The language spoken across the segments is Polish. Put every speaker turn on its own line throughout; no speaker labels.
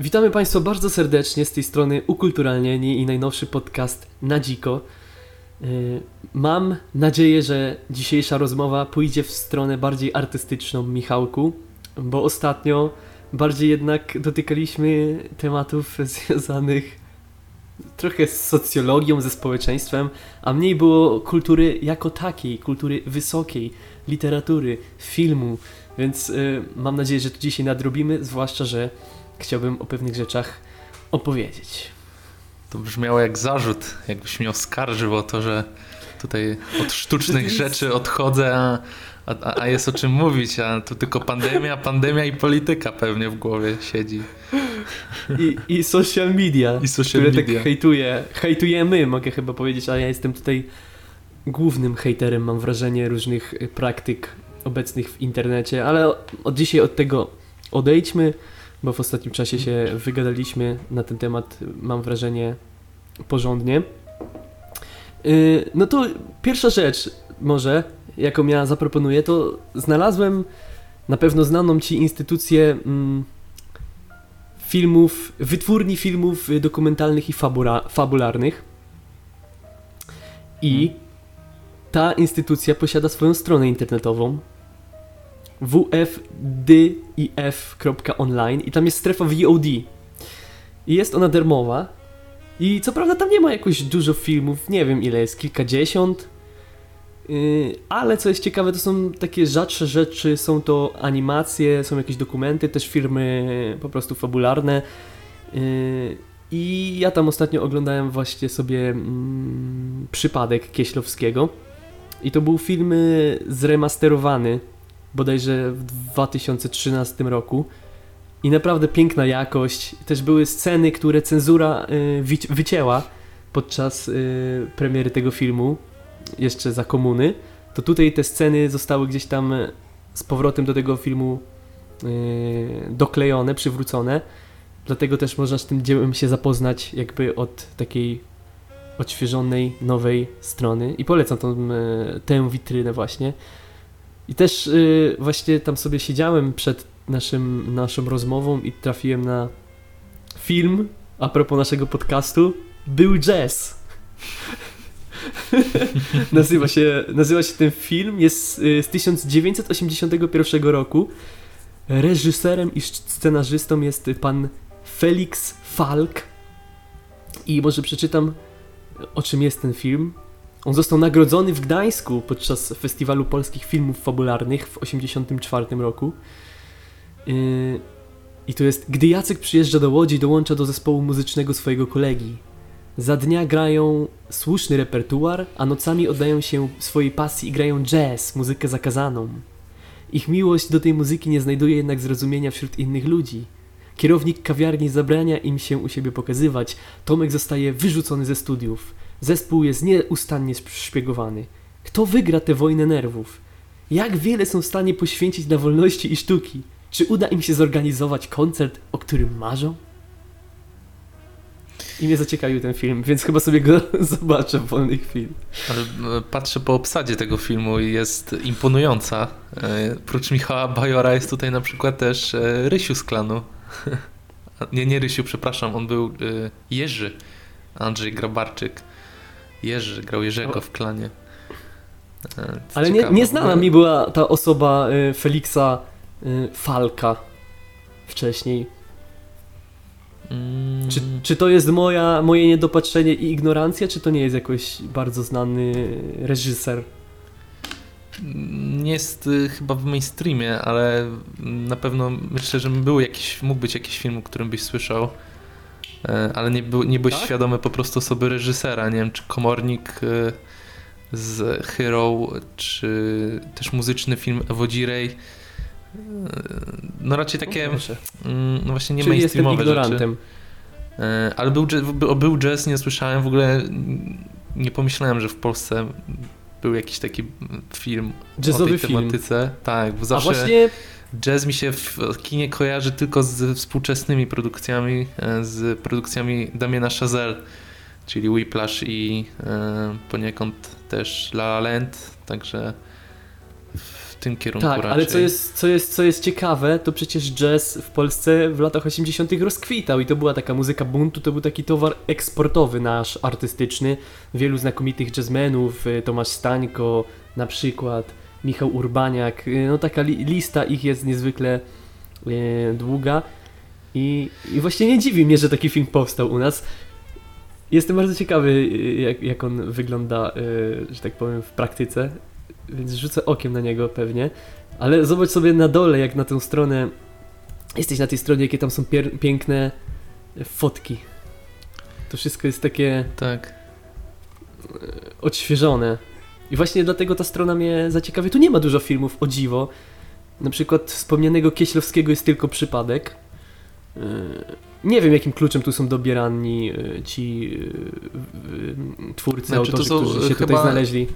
Witamy Państwa bardzo serdecznie z tej strony Ukulturalnieni i najnowszy podcast Na Dziko. Yy, Mam nadzieję, że dzisiejsza rozmowa pójdzie w stronę bardziej artystyczną, Michałku, bo ostatnio bardziej jednak dotykaliśmy tematów związanych trochę z socjologią, ze społeczeństwem, a mniej było kultury jako takiej, kultury wysokiej, literatury, filmu, więc yy, mam nadzieję, że to dzisiaj nadrobimy, zwłaszcza, że chciałbym o pewnych rzeczach opowiedzieć.
To brzmiało jak zarzut, jakbyś mnie oskarżył o to, że tutaj od sztucznych rzeczy odchodzę, a, a, a jest o czym mówić, a tu tylko pandemia, pandemia i polityka pewnie w głowie siedzi.
I, i social media,
I social
które
media.
tak hejtuje, hejtujemy, mogę chyba powiedzieć, ale ja jestem tutaj głównym hejterem, mam wrażenie, różnych praktyk obecnych w internecie, ale od dzisiaj od tego odejdźmy, bo w ostatnim czasie się wygadaliśmy na ten temat, mam wrażenie, porządnie. Yy, No to pierwsza rzecz może, jaką ja zaproponuję, to znalazłem na pewno znaną Ci instytucję mm, filmów, wytwórni filmów y, dokumentalnych i fabula, fabularnych. I ta instytucja posiada swoją stronę internetową wfdif.online i tam jest strefa VOD. I jest ona darmowa. I co prawda tam nie ma jakoś dużo filmów, nie wiem ile jest, kilkadziesiąt. Yy, ale co jest ciekawe, to są takie rzadsze rzeczy, są to animacje, są jakieś dokumenty, też filmy po prostu fabularne. Yy, I ja tam ostatnio oglądałem właśnie sobie mm, przypadek Kieślowskiego. I to był film y, zremasterowany bodajże w 2013 roku. I naprawdę piękna jakość. Też były sceny, które cenzura y, wycięła podczas y, premiery tego filmu, jeszcze za komuny. To tutaj te sceny zostały gdzieś tam y, z powrotem do tego filmu y, doklejone, przywrócone. Dlatego też można z tym dziełem się zapoznać jakby od takiej odświeżonej, nowej strony. I polecam tą, y, tę witrynę właśnie. I też y, właśnie tam sobie siedziałem przed naszym, naszą rozmową i trafiłem na film a propos naszego podcastu. Był jazz. nazywa, się, nazywa się ten film, jest y, z 1981 roku. Reżyserem i scenarzystą jest pan Felix Falk. I może przeczytam o czym jest ten film. On został nagrodzony w Gdańsku podczas Festiwalu Polskich Filmów Fabularnych w 1984 roku. Yy, I to jest, gdy Jacek przyjeżdża do Łodzi, dołącza do zespołu muzycznego swojego kolegi. Za dnia grają słuszny repertuar, a nocami oddają się swojej pasji i grają jazz, muzykę zakazaną. Ich miłość do tej muzyki nie znajduje jednak zrozumienia wśród innych ludzi. Kierownik kawiarni zabrania im się u siebie pokazywać. Tomek zostaje wyrzucony ze studiów. Zespół jest nieustannie szpiegowany. Kto wygra tę wojnę nerwów? Jak wiele są w stanie poświęcić dla wolności i sztuki? Czy uda im się zorganizować koncert, o którym marzą? I mnie zaciekawił ten film, więc chyba sobie go zobaczę w wolnej chwili.
Ale e, patrzę po obsadzie tego filmu i jest imponująca. E, Prócz Michała Bajora jest tutaj na przykład też e, Rysiu z klanu. Nie, nie Rysiu, przepraszam, on był e, Jerzy. Andrzej Grabarczyk. Jerzy, grał Jerzego w klanie. E, co
Ale nie, nieznana mi była ta osoba y, Feliksa y, Falka wcześniej.
Mm,
Czy, czy to jest moja, moje niedopatrzenie i ignorancja, czy to nie jest jakoś bardzo znany reżyser?
Nie jest y, chyba w mainstreamie, ale na pewno myślę, że był jakiś, mógł być jakiś film, o którym byś słyszał, E, ale nie, był, nie byłeś
Tak?
świadomy po prostu osoby reżysera. Nie wiem, czy Komornik y, z Hero, czy też muzyczny film Ewodzirej. Y, No raczej takie,
O,
mm, no właśnie nie
Czyli jestem
mainstreamowe rzeczy.
ignorantem.
E, Ale był, jazz- był- jazz, nie słyszałem w ogóle, nie pomyślałem, że w Polsce był jakiś taki film o
Jazzowy
tej
film.
tematyce. Tak, bo
A
zawsze
właśnie
jazz mi się w kinie kojarzy tylko z współczesnymi produkcjami, e, z produkcjami Damiena Chazelle, czyli Whiplash i e, poniekąd też La La Land, także w tym kierunku
Tak,
raczej.
ale co jest, co, jest, co jest ciekawe, to przecież jazz w Polsce w latach 80. rozkwitał i to była taka muzyka buntu, to był taki towar eksportowy nasz, artystyczny. Wielu znakomitych jazzmenów, y, Tomasz Stańko na przykład, Michał Urbaniak, y, no taka li, lista ich jest niezwykle e, długa I, i właśnie nie dziwi mnie, że taki film powstał u nas. Jestem bardzo ciekawy, y, jak, jak on wygląda, y, że tak powiem, w praktyce, więc rzucę okiem na niego pewnie. Ale zobacz sobie na dole, jak na tę stronę. Jesteś na tej stronie, jakie tam są piękne fotki. To wszystko jest takie
Tak.
odświeżone. I właśnie dlatego ta strona mnie zaciekawia. Tu nie ma dużo filmów, o dziwo. Na przykład wspomnianego Kieślowskiego jest tylko przypadek. Yy, Nie wiem, jakim kluczem tu są dobierani yy, ci yy, twórcy,
Znaczy, to
autorzy,
są,
którzy się
chyba-
tutaj znaleźli.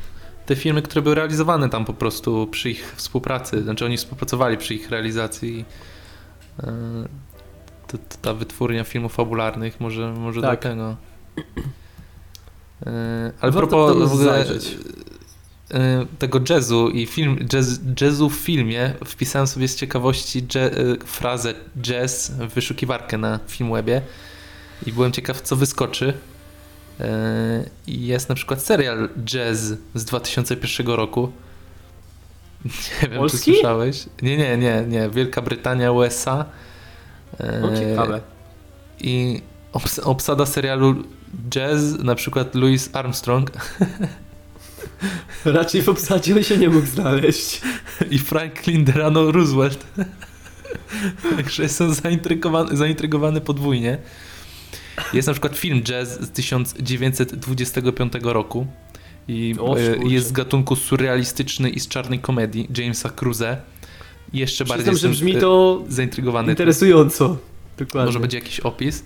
Te filmy, które były realizowane tam po prostu przy ich współpracy, znaczy oni współpracowali przy ich realizacji. e, To, to ta wytwórnia filmów fabularnych, może, może
Tak.
dlatego. E, Ale propos tego jazzu i film, jazz, jazzu w filmie, wpisałem sobie z ciekawości e, frazę jazz w wyszukiwarkę na Filmwebie i byłem ciekaw, co wyskoczy. E, I jest na przykład serial Jazz z 2001 roku. Nie wiem,
Polski?
czy słyszałeś. Nie, nie, nie, nie. Wielka Brytania, USA.
No ciekawe.
I obs- obsada serialu Jazz, na przykład Louis Armstrong
Raczej w obsadzie on się nie mógł znaleźć.
i Franklin Delano Roosevelt. Także jestem zaintrygowany, zaintrygowany podwójnie. Jest na przykład film Jazz z 1925 roku i
O,
e, jest z gatunku surrealistyczny i z czarnej komedii Jamesa Cruze. Jeszcze bardziej
Przyznam, że brzmi
e,
to
zaintrygowany.
interesująco. Dokładnie.
Może będzie jakiś opis.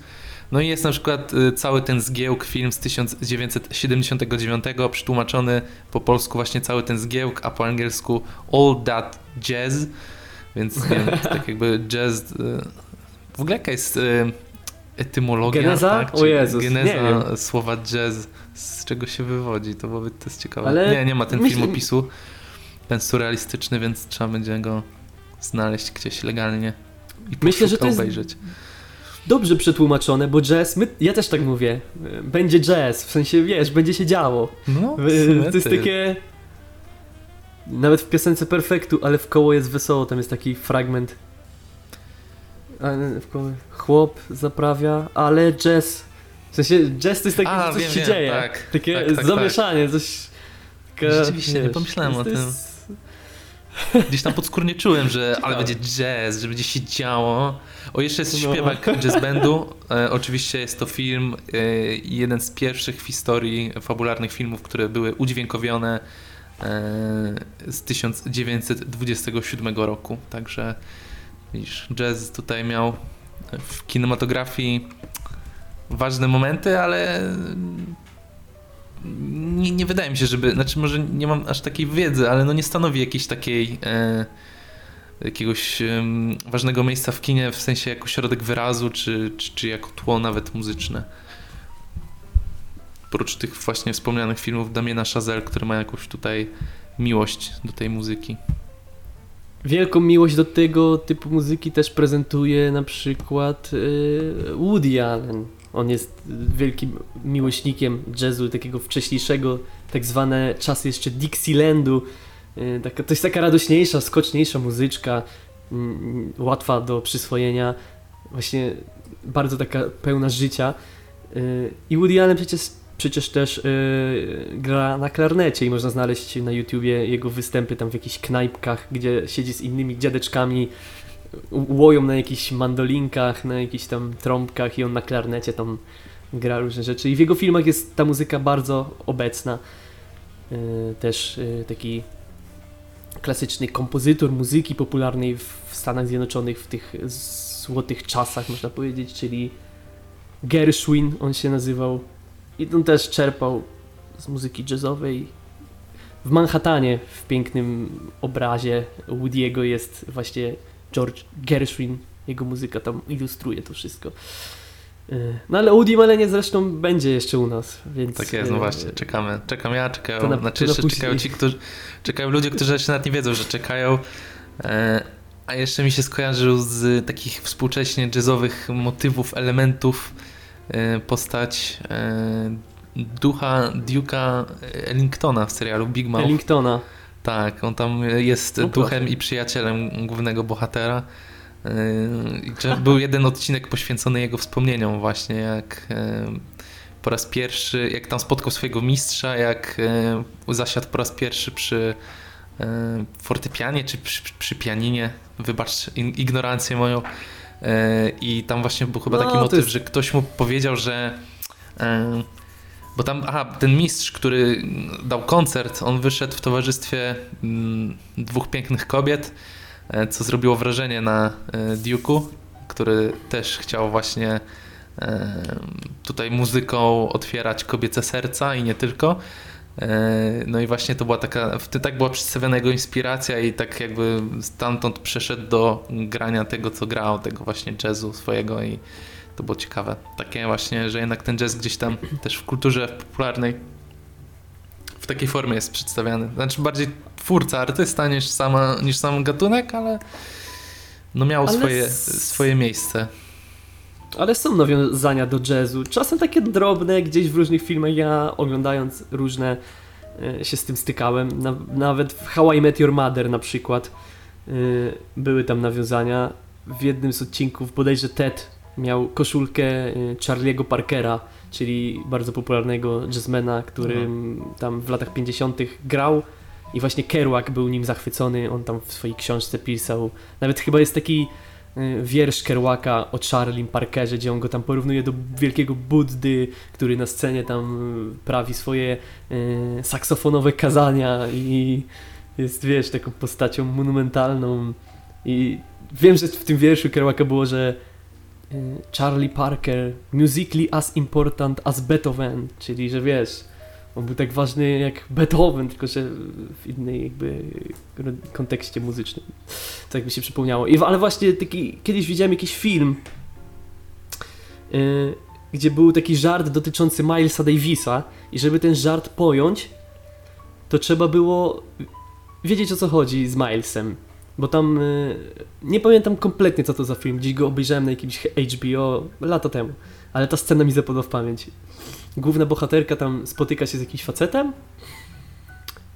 No i jest na przykład y, cały ten zgiełk, film z 1979, przetłumaczony po polsku właśnie cały ten zgiełk, a po angielsku All That Jazz, więc nie wiem, tak jakby jazz... y, W ogóle jaka jest y, etymologia?
Geneza?
Tak?
O Jezus,
Geneza słowa jazz, z czego się wywodzi, to byłoby to jest ciekawe.
Ale
Nie, nie ma ten
myśl-
film opisu, ten surrealistyczny, więc trzeba będzie go znaleźć gdzieś legalnie i
Myślę, że to jest
obejrzeć.
Dobrze przetłumaczone, bo jazz, my, ja też tak mówię, będzie jazz, w sensie wiesz, będzie się działo.
No,
To jest takie, nawet w piosence Perfektu, ale w koło jest wesoło, tam jest taki fragment. Chłop zaprawia, ale jazz, w sensie jazz to jest takie,
A,
że coś
wiem,
się
wiem,
dzieje,
tak,
takie
tak, tak,
zamieszanie, coś... taka,
Rzeczywiście, nie pomyślałem o tym.
jest-
Gdzieś tam podskórnie czułem, że ale będzie jazz, że będzie się działo. O, jeszcze jest
No.
śpiewak jazz bandu. E, oczywiście jest to film, e, jeden z pierwszych w historii fabularnych filmów, które były udźwiękowione e, z 1927 roku. Także widzisz, jazz tutaj miał w kinematografii ważne momenty, ale nie, nie wydaje mi się, żeby, znaczy może nie mam aż takiej wiedzy, ale no nie stanowi jakiejś takiej e, jakiegoś em, ważnego miejsca w kinie, w sensie jako środek wyrazu, czy, czy, czy jako tło nawet muzyczne. Oprócz tych właśnie wspomnianych filmów Damiena Chazelle, które ma jakąś tutaj miłość do tej muzyki.
Wielką miłość do tego typu muzyki też prezentuje na przykład y, Woody Allen. On jest wielkim miłośnikiem jazzu, takiego wcześniejszego, tak zwane czasy jeszcze Dixielandu. Y, taka, to jest taka radośniejsza, skoczniejsza muzyczka, mm, łatwa do przyswojenia, właśnie bardzo taka pełna życia. Y, I Woody Allen przecież, przecież też y, gra na klarnecie i można znaleźć na YouTubie jego występy tam w jakichś knajpkach, gdzie siedzi z innymi dziadeczkami, łoją na jakichś mandolinkach, na jakichś tam trąbkach i on na klarnecie tam gra różne rzeczy. I w jego filmach jest ta muzyka bardzo obecna. Y, Też y, taki klasyczny kompozytor muzyki popularnej w Stanach Zjednoczonych w tych złotych czasach, można powiedzieć, czyli Gershwin on się nazywał. I on też czerpał z muzyki jazzowej. W Manhattanie, w pięknym obrazie Woody'ego jest właśnie George Gershwin. Jego muzyka tam ilustruje to wszystko. Y, No ale Woody Malenie zresztą będzie jeszcze u nas, więc...
Tak jest, no
y,
właśnie, czekamy. Czekam ja, czekają,
na-
znaczy jeszcze
później.
czekają ci, którzy, czekają ludzie, którzy jeszcze nawet nie wiedzą, że czekają. E, a jeszcze mi się skojarzył z takich współcześnie jazzowych motywów, elementów e, postać e, ducha Duke'a Ellingtona w serialu Big Mouth.
Ellingtona.
Tak, on tam jest
No proszę.
duchem i przyjacielem głównego bohatera. Że Był jeden odcinek poświęcony jego wspomnieniom właśnie, jak yy, po raz pierwszy, jak tam spotkał swojego mistrza, jak yy, zasiadł po raz pierwszy przy fortepianie czy przy, przy pianinie, wybacz ignorancję moją. I tam właśnie był chyba
No,
taki motyw,
jest-
że ktoś mu powiedział, że bo tam, aha, ten mistrz, który dał koncert, on wyszedł w towarzystwie mm, dwóch pięknych kobiet, e, co zrobiło wrażenie na e, Duke'u, który też chciał właśnie e, tutaj muzyką otwierać kobiece serca i nie tylko. No i właśnie to była taka, tak była przedstawiona jego inspiracja i tak jakby stamtąd przeszedł do grania tego, co grał, tego właśnie jazzu swojego i to było ciekawe. Takie właśnie, że jednak ten jazz gdzieś tam też w kulturze popularnej w takiej formie jest przedstawiany. Znaczy bardziej twórca, artysta niż, sama, niż sam gatunek, ale no miał
Ale
swoje, swoje miejsce.
Ale są nawiązania do jazzu. Czasem takie drobne, gdzieś w różnych filmach. Ja oglądając różne e, się z tym stykałem. Na, nawet w How I Met Your Mother na przykład e, były tam nawiązania. W jednym z odcinków bodajże Ted miał koszulkę e, Charlie'ego Parkera, czyli bardzo popularnego jazzmana, którym tam w latach 50. grał. I właśnie Kerouac był nim zachwycony. On tam w swojej książce pisał. Nawet chyba jest taki y, wiersz Kerouaka o Charlie Parkerze, gdzie on go tam porównuje do wielkiego Buddy, który na scenie tam y, prawi swoje y, saksofonowe kazania i jest, wiesz, taką postacią monumentalną i wiem, że w tym wierszu Kerouaka było, że y, Charlie Parker musically as important as Beethoven, czyli, że wiesz, on był tak ważny jak Beethoven, tylko że w innej jakby kontekście muzycznym. Tak mi się przypomniało. I, ale właśnie taki, kiedyś widziałem jakiś film, yy, gdzie był taki żart dotyczący Milesa Davisa i żeby ten żart pojąć, to trzeba było wiedzieć o co chodzi z Milesem. Bo tam yy, nie pamiętam kompletnie co to za film, gdzieś go obejrzałem na jakimś HBO lata temu, ale ta scena mi zapadła w pamięć. Główna bohaterka tam spotyka się z jakimś facetem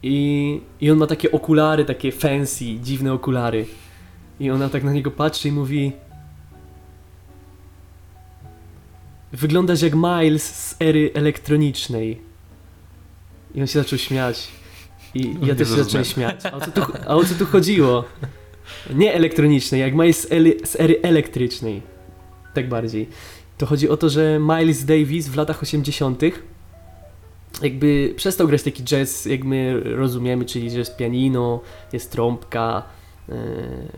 i, i on ma takie okulary, takie fancy, dziwne okulary. I ona tak na niego patrzy i mówi Wyglądasz jak Miles z ery elektronicznej. I on się zaczął śmiać. I
Nie
ja też się zacząłem śmiać. A o, co tu, a o co tu chodziło? Nie elektronicznej, jak Miles z ery elektrycznej. Tak bardziej. To chodzi o to, że Miles Davis w latach 80. jakby przestał grać taki jazz, jak my rozumiemy, czyli że jest pianino, jest trąbka, e,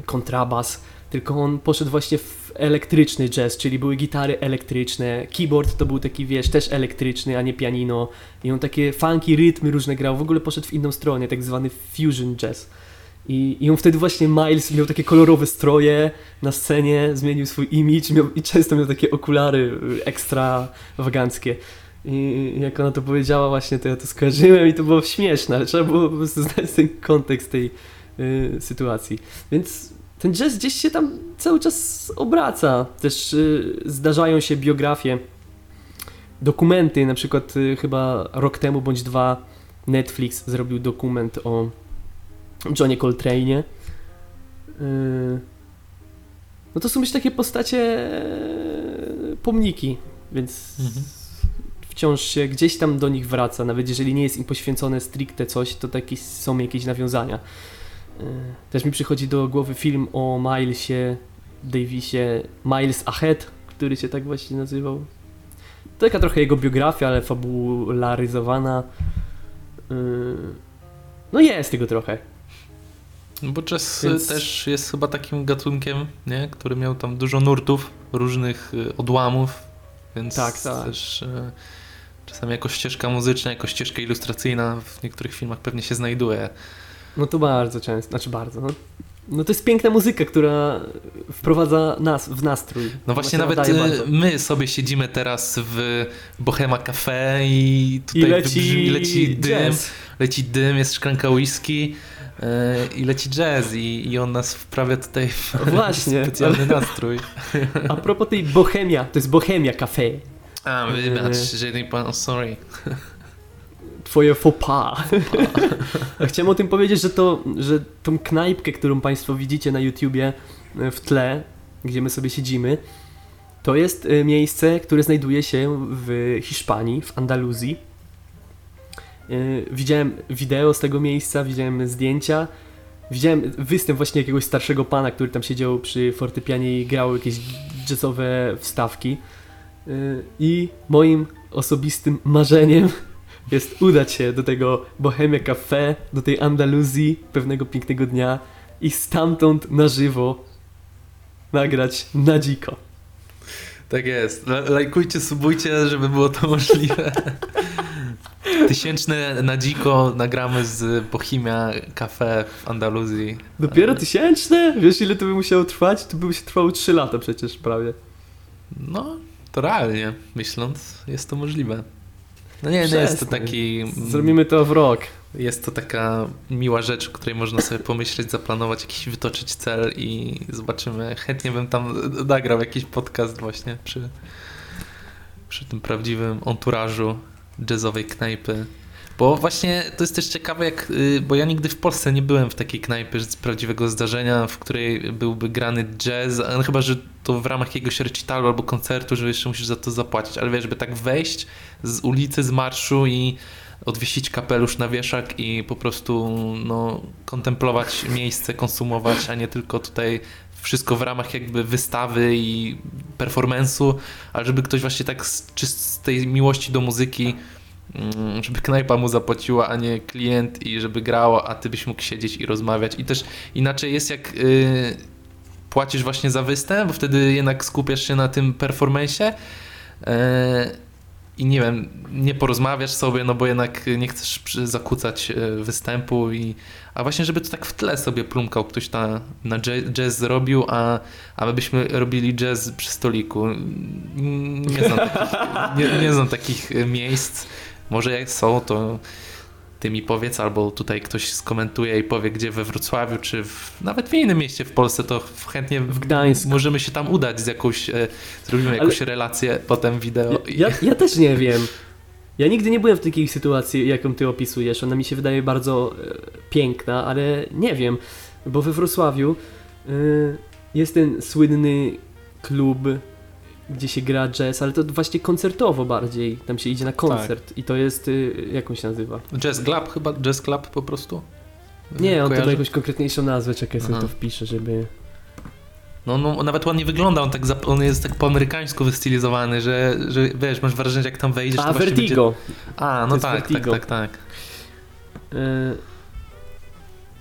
kontrabas, tylko on poszedł właśnie w elektryczny jazz, czyli były gitary elektryczne, keyboard to był taki, wiesz, też elektryczny, a nie pianino i on takie funky rytmy różne grał, w ogóle poszedł w inną stronę, tak zwany fusion jazz. I, I on wtedy właśnie Miles miał takie kolorowe stroje na scenie, zmienił swój image miał, i często miał takie okulary y, ekstrawaganckie. I jak ona to powiedziała właśnie, to ja to skojarzyłem i to było śmieszne, ale trzeba było po prostu znać ten kontekst tej y, sytuacji. Więc ten jazz gdzieś się tam cały czas obraca. Też y, zdarzają się biografie, dokumenty, na przykład y, chyba rok temu bądź dwa Netflix zrobił dokument o Johnie Coltrane'ie. Y, no to są już takie postacie e, pomniki, więc
Mhm.
wciąż się gdzieś tam do nich wraca, nawet jeżeli nie jest im poświęcone stricte coś, to takie są jakieś nawiązania. Y, Też mi przychodzi do głowy film o Milesie Davisie, Miles Ahead, który się tak właśnie nazywał. Taka trochę jego biografia, ale fabularyzowana. Y, No jest tego trochę.
No Bo jazz
Więc-
też jest chyba takim gatunkiem, nie? który miał tam dużo nurtów, różnych y, odłamów, więc
Tak, tak.
też y, czasami jako ścieżka muzyczna, jako ścieżka ilustracyjna w niektórych filmach pewnie się znajduje.
No to bardzo często, znaczy bardzo. No. No to jest piękna muzyka, która wprowadza nas w nastrój.
No właśnie nawet y, my sobie siedzimy teraz w Bohema Cafe i tutaj
I leci,
wybrzmi, leci dym,
jazz.
leci dym, jest szklanka whisky y, i leci jazz i, i on nas wprawia tutaj w
Właśnie.
specjalny nastrój.
A propos tej bohemia, to jest bohemia cafe.
A, wybacz, że nie pan, sorry.
Twoje faux pas. Chciałem o tym powiedzieć, że to, że tą knajpkę, którą Państwo widzicie na YouTubie e, w tle, gdzie my sobie siedzimy, to jest e, miejsce, które znajduje się w Hiszpanii, w Andaluzji. E, Widziałem wideo z tego miejsca, widziałem zdjęcia. Widziałem występ właśnie jakiegoś starszego pana, który tam siedział przy fortepianie i grał jakieś jazzowe wstawki. I moim osobistym marzeniem jest udać się do tego Bohemia Cafe, do tej Andaluzji pewnego pięknego dnia i stamtąd na żywo nagrać na dziko.
Tak jest. La- Lajkujcie, subujcie, żeby było to możliwe. Tysięczne na dziko nagramy z Bohemia Cafe w Andaluzji.
Dopiero tysięczne? Wiesz ile to by musiało trwać? To by się trwało 3 lata przecież prawie.
No, to realnie myśląc, jest to możliwe. No nie, nie jest to taki.
Zrobimy to w rok.
Jest to taka miła rzecz, o której można sobie pomyśleć, zaplanować jakiś, wytoczyć cel i zobaczymy. Chętnie bym tam nagrał jakiś podcast właśnie przy, przy tym prawdziwym enturażu jazzowej knajpy. Bo właśnie to jest też ciekawe, jak, y, bo ja nigdy w Polsce nie byłem w takiej knajpie z prawdziwego zdarzenia, w której byłby grany jazz, chyba, że to w ramach jakiegoś recitalu albo koncertu, że jeszcze musisz za to zapłacić, ale wiesz, żeby tak wejść z ulicy, z marszu i odwiesić kapelusz na wieszak i po prostu no, kontemplować miejsce, konsumować, a nie tylko tutaj wszystko w ramach jakby wystawy i performance'u, ale żeby ktoś właśnie tak z, czy z tej miłości do muzyki, żeby knajpa mu zapłaciła, a nie klient i żeby grało, a ty byś mógł siedzieć i rozmawiać. I też inaczej jest jak y, płacisz właśnie za występ, bo wtedy jednak skupiasz się na tym performance'ie e, i nie wiem, nie porozmawiasz sobie, no bo jednak nie chcesz zakłócać e, występu i a właśnie, żeby to tak w tle sobie plumkał ktoś na, na jazz, zrobił, a, a my byśmy robili jazz przy stoliku. Mm, Nie znam takich, nie, nie znam takich miejsc. Może jak są, to ty mi powiedz, albo tutaj ktoś skomentuje i powie, gdzie we Wrocławiu, czy w, nawet w innym mieście w Polsce, to chętnie
W Gdańsku.
możemy się tam udać z jakąś, e, zrobimy jakąś relację, potem wideo. i-
Ja, ja też nie wiem. Ja nigdy nie byłem w takiej sytuacji, jaką ty opisujesz. Ona mi się wydaje bardzo e, piękna, ale nie wiem, bo we Wrocławiu e, jest ten słynny klub, gdzie się gra jazz, ale to właśnie koncertowo bardziej. Tam się idzie na koncert i to jest, e, jak on się nazywa?
Jazz Club chyba? Jazz Club po prostu?
Nie, on to
Kojarzy?
ma jakąś konkretniejszą nazwę, czekaj, sobie
Aha.
to wpiszę, żeby...
No, no nawet ładnie wygląda, on, tak, on jest tak po amerykańsku wystylizowany, że, że wiesz, masz wrażenie, że jak tam wejdziesz,
A,
to
Vertigo!
Będzie... A,
To
no tak, tak, tak, tak.
E,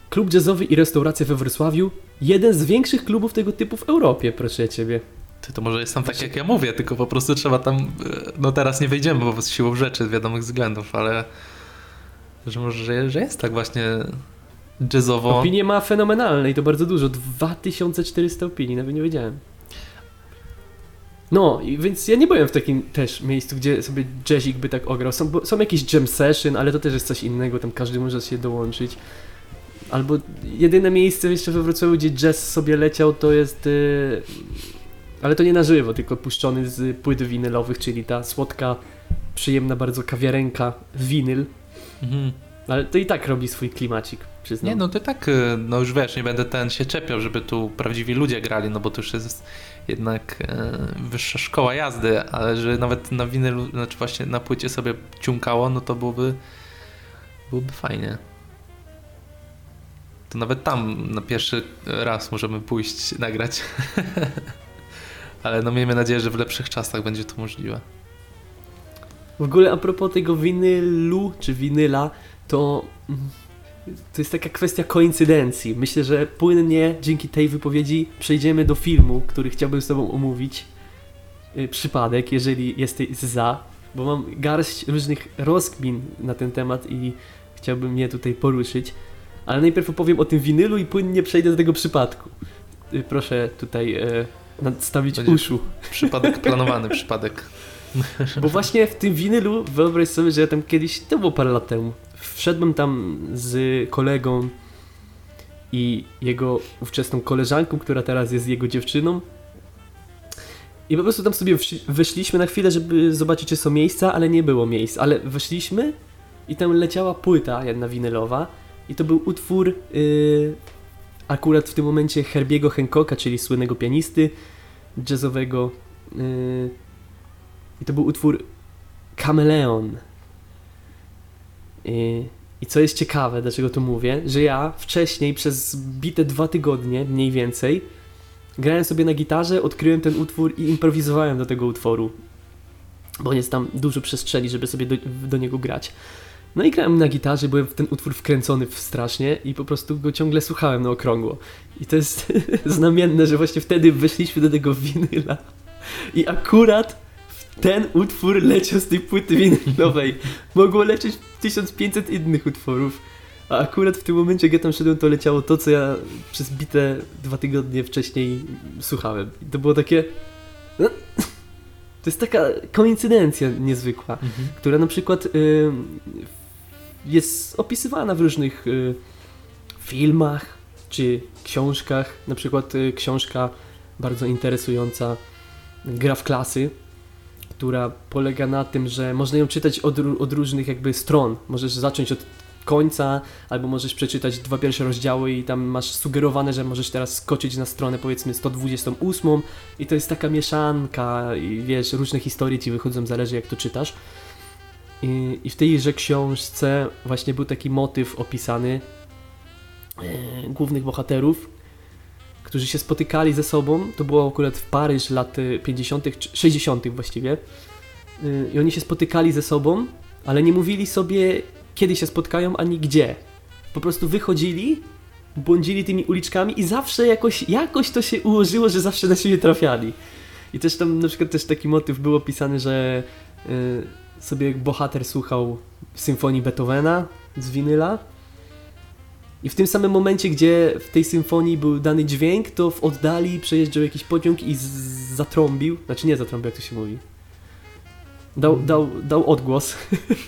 Klub jazzowy i restauracja we Wrocławiu. Jeden z większych klubów tego typu w Europie, proszę ciebie.
Ty, to może jest tam tak, jak ja mówię, tylko po prostu trzeba tam, e, no teraz nie wejdziemy, bo z siłą rzeczy, z wiadomych względów, ale że może, że, jest tak właśnie jazzowo.
Opinie ma fenomenalne i to bardzo dużo. 2400 opinii, nawet nie wiedziałem. No, więc ja nie byłem w takim też miejscu, gdzie sobie jazzik by tak ograł. Są, są jakieś jam session, ale to też jest coś innego, tam każdy może się dołączyć. Albo jedyne miejsce jeszcze we Wrocławiu, gdzie jazz sobie leciał, to jest... y, ale to nie na żywo, tylko puszczony z płyt winylowych, czyli ta słodka, przyjemna bardzo kawiarenka winyl.
Mhm.
Ale to i tak robi swój klimacik, przyznam.
Nie, no to tak, e, no już wiesz, nie będę ten się czepiał, żeby tu prawdziwi ludzie grali, no bo to już jest jednak e, wyższa szkoła jazdy, ale że nawet na winylu, znaczy właśnie na płycie sobie ciumkało, no to byłoby, byłoby fajnie. To nawet tam na pierwszy raz możemy pójść nagrać. ale no miejmy nadzieję, że w lepszych czasach będzie to możliwe.
W ogóle a propos tego winylu czy winyla, to mm, to jest taka kwestia koincydencji. Myślę, że płynnie dzięki tej wypowiedzi przejdziemy do filmu, który chciałbym z Tobą omówić. Y, Przypadek, jeżeli jesteś za, bo mam garść różnych rozkmin na ten temat i chciałbym je tutaj poruszyć. Ale najpierw opowiem o tym winylu i płynnie przejdę do tego przypadku. Y, Proszę tutaj e, nadstawić
Będzie-
uszu.
Przypadek planowany, przypadek.
Bo właśnie w tym winylu, wyobraź sobie, że ja tam kiedyś, to było parę lat temu, wszedłem tam z kolegą i jego ówczesną koleżanką, która teraz jest jego dziewczyną. I po prostu tam sobie weszliśmy na chwilę, żeby zobaczyć, czy są miejsca, ale nie było miejsc. Ale weszliśmy i tam leciała płyta jedna winylowa i to był utwór yy, akurat w tym momencie Herbiego Hancocka, czyli słynnego pianisty jazzowego. Yy, i to był utwór Kameleon. I, I co jest ciekawe, dlaczego to mówię, że ja wcześniej przez bite dwa tygodnie, mniej więcej, grałem sobie na gitarze, odkryłem ten utwór i improwizowałem do tego utworu. Bo jest tam dużo przestrzeni, żeby sobie do, do niego grać. No i grałem na gitarze, byłem w ten utwór wkręcony w strasznie i po prostu go ciągle słuchałem na okrągło. I to jest znamienne, że właśnie wtedy weszliśmy do tego winyla. I akurat ten utwór leciał z tej płyty winylowej. Mogło lecieć 1500 innych utworów. A akurat w tym momencie, jak ja tam szedłem, to leciało to, co ja przez bite dwa tygodnie wcześniej słuchałem. I to było takie... no, To jest taka koincydencja niezwykła,
Mhm.
która na przykład y, jest opisywana w różnych y, filmach czy książkach. Na przykład y, książka bardzo interesująca Gra w klasy, która polega na tym, że można ją czytać od, od różnych jakby stron. Możesz zacząć od końca, albo możesz przeczytać dwa pierwsze rozdziały i tam masz sugerowane, że możesz teraz skoczyć na stronę powiedzmy 128 i to jest taka mieszanka i wiesz, różne historie ci wychodzą, zależy jak to czytasz. I, i w tejże książce właśnie był taki motyw opisany e, głównych bohaterów, którzy się spotykali ze sobą. To było akurat w Paryż lat y, 50., czy 60. właściwie. Y, I oni się spotykali ze sobą, ale nie mówili sobie, kiedy się spotkają, ani gdzie. Po prostu wychodzili, błądzili tymi uliczkami i zawsze jakoś, jakoś to się ułożyło, że zawsze na siebie trafiali. I też tam na przykład też taki motyw był opisany, że y, sobie bohater słuchał symfonii Beethovena z winyla i w tym samym momencie, gdzie w tej symfonii był dany dźwięk, to w oddali przejeżdżał jakiś pociąg i zatrąbił, znaczy nie zatrąbił, jak to się mówi. Dał, dał, dał odgłos,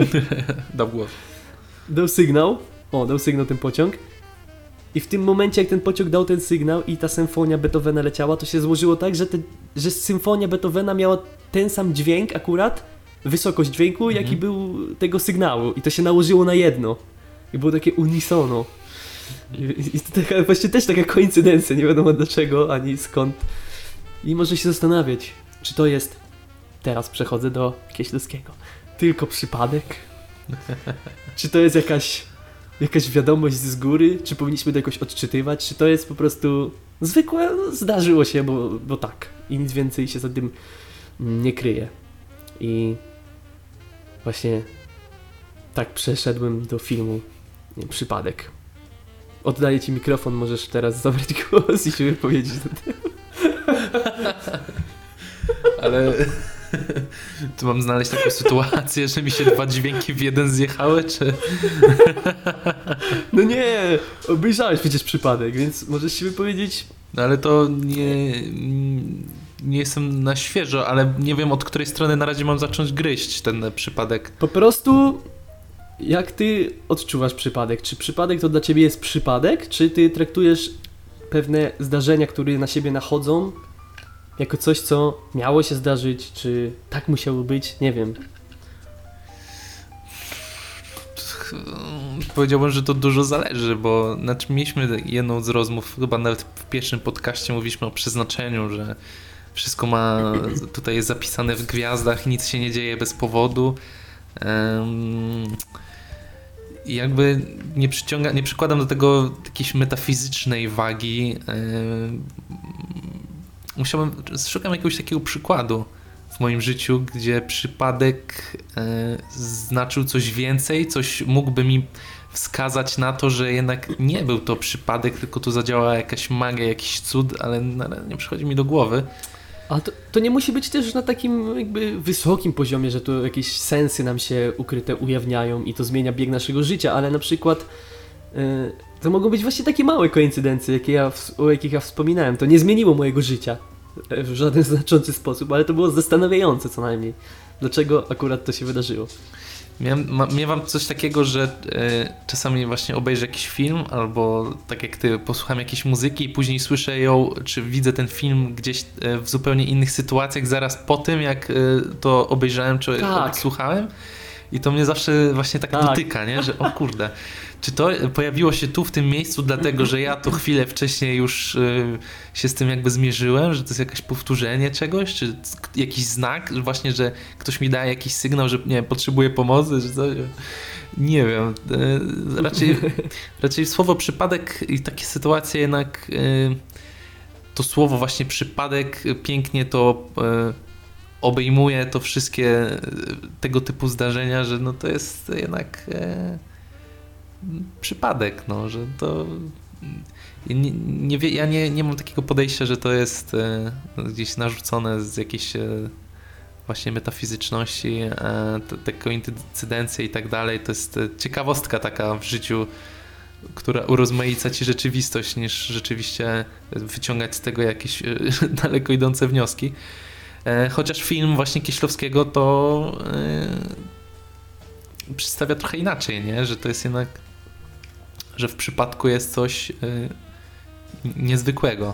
Dał głos.
dał sygnał, o, dał sygnał ten pociąg. I w tym momencie, jak ten pociąg dał ten sygnał i ta symfonia Beethovena leciała, to się złożyło tak, że, te, że symfonia Beethovena miała ten sam dźwięk akurat, wysokość dźwięku,
Mhm.
jaki był tego sygnału. I to się nałożyło na jedno. I było takie unisono. I, i to taka, właśnie też taka koincydencja, nie wiadomo dlaczego, ani skąd. I może się zastanawiać, czy to jest, teraz przechodzę do Kieślowskiego, tylko przypadek? czy to jest jakaś, jakaś wiadomość z góry? Czy powinniśmy to jakoś odczytywać? Czy to jest po prostu zwykłe, no, zdarzyło się, bo, bo tak. I nic więcej się za tym nie kryje. I właśnie tak przeszedłem do filmu nie, Przypadek. Oddaję ci mikrofon, możesz teraz zabrać głos i się wypowiedzieć. na temat.
Ale tu mam znaleźć taką sytuację, że mi się dwa dźwięki w jeden zjechały, czy...
No nie, obejrzałeś przecież Przypadek, więc możesz się wypowiedzieć.
No ale to nie... Nie jestem na świeżo, ale nie wiem od której strony na razie mam zacząć gryźć ten przypadek.
Po prostu jak ty odczuwasz przypadek? Czy przypadek to dla ciebie jest przypadek, czy ty traktujesz pewne zdarzenia, które na siebie nachodzą, jako coś, co miało się zdarzyć, czy tak musiało być? Nie wiem.
Powiedziałbym, że to dużo zależy, bo znaczy mieliśmy jedną z rozmów, chyba nawet w pierwszym podcaście mówiliśmy o przeznaczeniu, że wszystko ma, tutaj jest zapisane w gwiazdach, nic się nie dzieje bez powodu. Jakby nie przyciąga, nie przykładam do tego jakiejś metafizycznej wagi. Musiałbym, szukam jakiegoś takiego przykładu w moim życiu, gdzie przypadek e, znaczył coś więcej, coś mógłby mi wskazać na to, że jednak nie był to przypadek, tylko tu zadziałała jakaś magia, jakiś cud, ale nie przychodzi mi do głowy.
A to, to nie musi być też na takim jakby wysokim poziomie, że tu jakieś sensy nam się ukryte ujawniają i to zmienia bieg naszego życia, ale na przykład y, to mogą być właśnie takie małe koincydencje, jakie ja, o jakich ja wspominałem. To nie zmieniło mojego życia w żaden znaczący sposób, ale to było zastanawiające co najmniej. Dlaczego akurat to się wydarzyło?
Miałem, ma, miewam coś takiego, że e, czasami właśnie obejrzę jakiś film, albo tak jak ty, posłucham jakiejś muzyki i później słyszę ją, czy widzę ten film gdzieś e, w zupełnie innych sytuacjach, zaraz po tym, jak e, to obejrzałem, czy
Tak.
słuchałem. I to mnie zawsze właśnie tak,
Tak.
dotyka, nie? że o kurde, czy to pojawiło się tu w tym miejscu dlatego, że ja to chwilę wcześniej już e, się z tym jakby zmierzyłem, że to jest jakieś powtórzenie czegoś, czy jakiś znak, właśnie, że ktoś mi daje jakiś sygnał, że nie wiem, potrzebuje pomocy, czy coś. Nie wiem. e, Raczej, raczej słowo przypadek i takie sytuacje jednak e, to słowo właśnie przypadek pięknie to obejmuje to wszystkie e, tego typu zdarzenia, że no to jest jednak e, przypadek, no, że to nie, nie, ja nie, nie mam takiego podejścia, że to jest e, gdzieś narzucone z jakiejś e, właśnie metafizyczności, e, te, koincydencje i tak dalej. To jest e, ciekawostka taka w życiu, która urozmaica ci rzeczywistość, niż rzeczywiście wyciągać z tego jakieś daleko idące wnioski. E, Chociaż film właśnie Kieślowskiego to e, przedstawia trochę inaczej, nie? że to jest jednak, że w przypadku jest coś e, niezwykłego.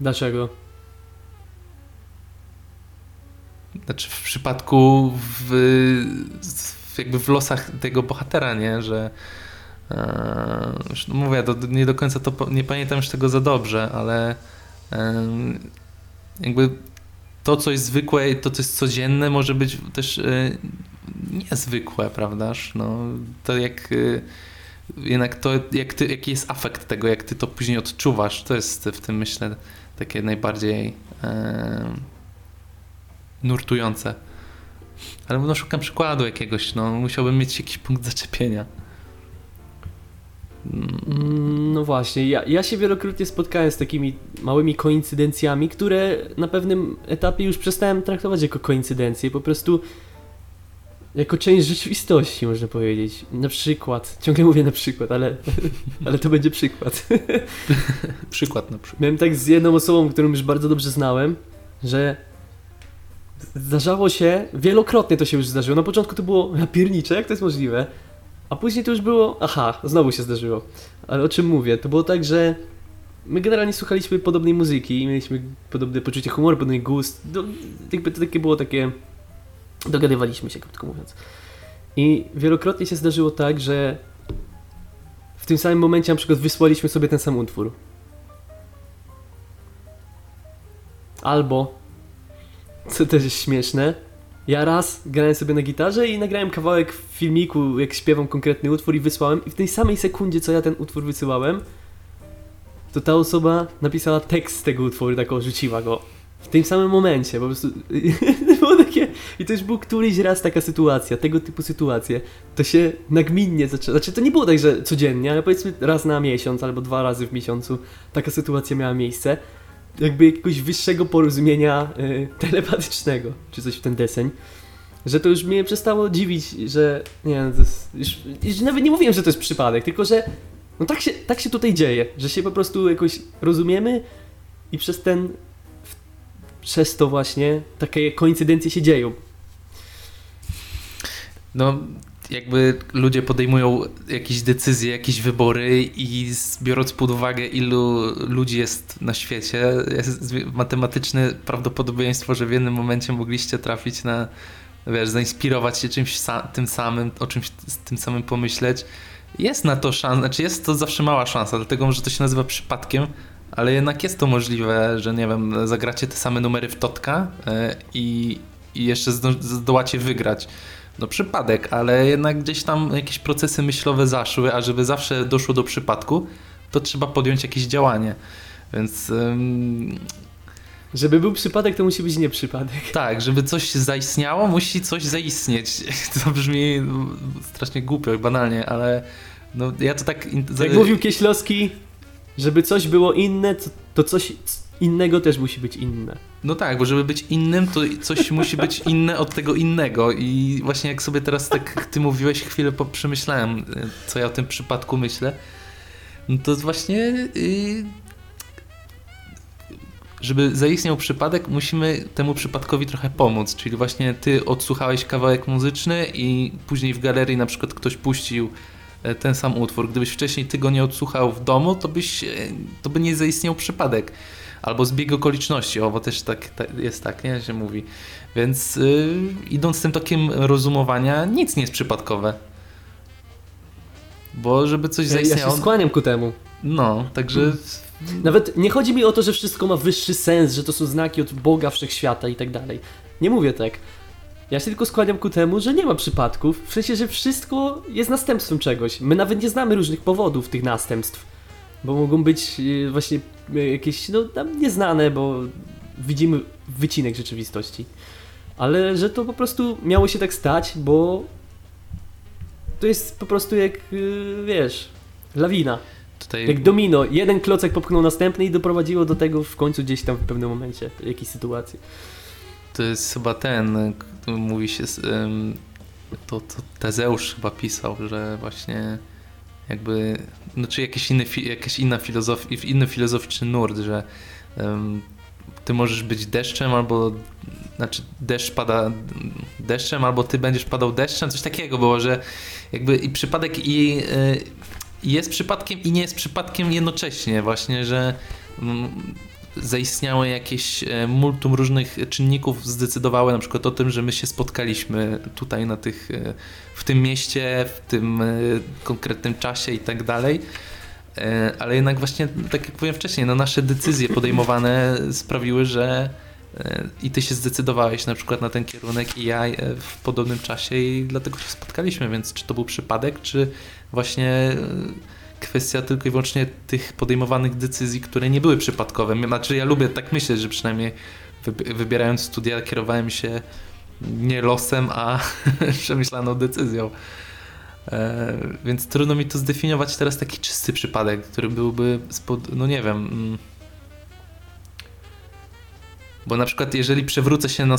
Dlaczego?
Znaczy w przypadku w, w jakby w losach tego bohatera, nie, że już no mówię, to nie do końca to nie pamiętam już tego za dobrze, ale jakby to, co jest zwykłe i to, co jest codzienne, może być też e, niezwykłe, prawdaż? No, to jak e, jednak to, jak ty, jaki jest afekt tego, jak ty to później odczuwasz, to jest w tym myślę takie najbardziej e, nurtujące. Ale no szukam przykładu jakiegoś, no musiałbym mieć jakiś punkt zaczepienia. Mm,
No właśnie, ja, ja się wielokrotnie spotkałem z takimi małymi koincydencjami, które na pewnym etapie już przestałem traktować jako koincydencje, po prostu jako część rzeczywistości, można powiedzieć. Na przykład, ciągle mówię na przykład, ale, ale to będzie przykład.
Przykład na przykład.
Miałem tak z jedną osobą, którą już bardzo dobrze znałem, że zdarzało się, wielokrotnie to się już zdarzyło. Na początku to było napiernicze, jak to jest możliwe? A później to już było, aha, znowu się zdarzyło. Ale o czym mówię? To było tak, że my generalnie słuchaliśmy podobnej muzyki i mieliśmy podobne poczucie humoru, podobny gust. Do, jakby to takie było takie... Dogadywaliśmy się, krótko mówiąc. I wielokrotnie się zdarzyło tak, że w tym samym momencie na przykład wysłaliśmy sobie ten sam utwór. Albo, co też jest śmieszne, ja raz grałem sobie na gitarze i nagrałem kawałek w filmiku, jak śpiewam konkretny utwór i wysłałem i w tej samej sekundzie, co ja ten utwór wysyłałem, to ta osoba napisała tekst tego utworu, tak rzuciła go. W tym samym momencie, po prostu było takie... I to już był któryś raz taka sytuacja, tego typu sytuacje. To się nagminnie zaczęło, znaczy to nie było tak, że codziennie, ale powiedzmy raz na miesiąc albo dwa razy w miesiącu taka sytuacja miała miejsce jakby jakiegoś wyższego porozumienia y, telepatycznego, czy coś w ten deseń, że to już mnie przestało dziwić, że nie no, to jest, już, już nawet nie mówiłem, że to jest przypadek, tylko że no tak się, tak się tutaj dzieje, że się po prostu jakoś rozumiemy i przez ten, w, przez to właśnie takie koincydencje się dzieją.
No, jakby ludzie podejmują jakieś decyzje, jakieś wybory i biorąc pod uwagę, ilu ludzi jest na świecie, jest matematyczne prawdopodobieństwo, że w jednym momencie mogliście trafić na, wiesz, zainspirować się czymś sa- tym samym, o czymś tym samym pomyśleć. Jest na to szansa, znaczy jest to zawsze mała szansa, dlatego że to się nazywa przypadkiem, ale jednak jest to możliwe, że nie wiem, zagracie te same numery w totka e, i, i jeszcze zdo- zdołacie wygrać. No przypadek, ale jednak gdzieś tam jakieś procesy myślowe zaszły, a żeby zawsze doszło do przypadku, to trzeba podjąć jakieś działanie. Więc ym,
Żeby był przypadek, to musi być nie przypadek.
tak, żeby coś zaistniało, musi coś zaistnieć. To brzmi no, strasznie głupio banalnie, ale no, ja to tak...
Jak mówił Kieślowski, żeby coś było inne, to coś, innego też musi być inne.
No tak, bo żeby być innym, to coś musi być inne od tego innego. I właśnie jak sobie teraz tak ty mówiłeś, chwilę przemyślałem, co ja o tym przypadku myślę, no to właśnie. Yy, żeby zaistniał przypadek, musimy temu przypadkowi trochę pomóc. Czyli właśnie ty odsłuchałeś kawałek muzyczny i później w galerii na przykład ktoś puścił e, ten sam utwór. Gdybyś wcześniej ty go nie odsłuchał w domu, to, byś, e, to by nie zaistniał przypadek. Albo zbieg okoliczności, o, bo też tak, tak jest tak, nie, się mówi. Więc yy, idąc tym tokiem rozumowania, nic nie jest przypadkowe. Bo żeby coś zaistniało...
Ja się skłaniam ku temu.
No, także... Hmm.
Nawet nie chodzi mi o to, że wszystko ma wyższy sens, że to są znaki od Boga Wszechświata i tak dalej. Nie mówię tak. Ja się tylko skłaniam ku temu, że nie ma przypadków, w sensie, że wszystko jest następstwem czegoś. My nawet nie znamy różnych powodów tych następstw, bo mogą być y, właśnie y, jakieś, no, tam nieznane, bo widzimy wycinek rzeczywistości. Ale że to po prostu miało się tak stać, bo to jest po prostu jak, y, wiesz, lawina. Tutaj... Jak domino. Jeden klocek popchnął następny i doprowadziło do tego w końcu gdzieś tam w pewnym momencie, jakiejś sytuacji.
To jest chyba ten, mówi się, to, to Tezeusz chyba pisał, że właśnie jakby, no czy jakiś inny, jakaś inna filozofia, inny filozoficzny nurt, że um, ty możesz być deszczem albo znaczy deszcz pada deszczem, albo ty będziesz padał deszczem, coś takiego było, że jakby i przypadek i y, jest przypadkiem i nie jest przypadkiem jednocześnie właśnie, że zaistniało jakieś e, multum różnych czynników zdecydowały na przykład o tym, że my się spotkaliśmy tutaj na tych, e, w tym mieście, w tym e, konkretnym czasie i tak dalej. Ale jednak właśnie, tak jak powiem wcześniej, no nasze decyzje podejmowane sprawiły, że i ty się zdecydowałeś na przykład na ten kierunek i ja w podobnym czasie i dlatego się spotkaliśmy, więc czy to był przypadek, czy właśnie kwestia tylko i wyłącznie tych podejmowanych decyzji, które nie były przypadkowe. Znaczy ja lubię tak myśleć, że przynajmniej wybierając studia kierowałem się nie losem, a przemyślaną decyzją. E, więc trudno mi to zdefiniować teraz taki czysty przypadek, który byłby, spod, no nie wiem, mm, bo na przykład jeżeli przewrócę się na, y,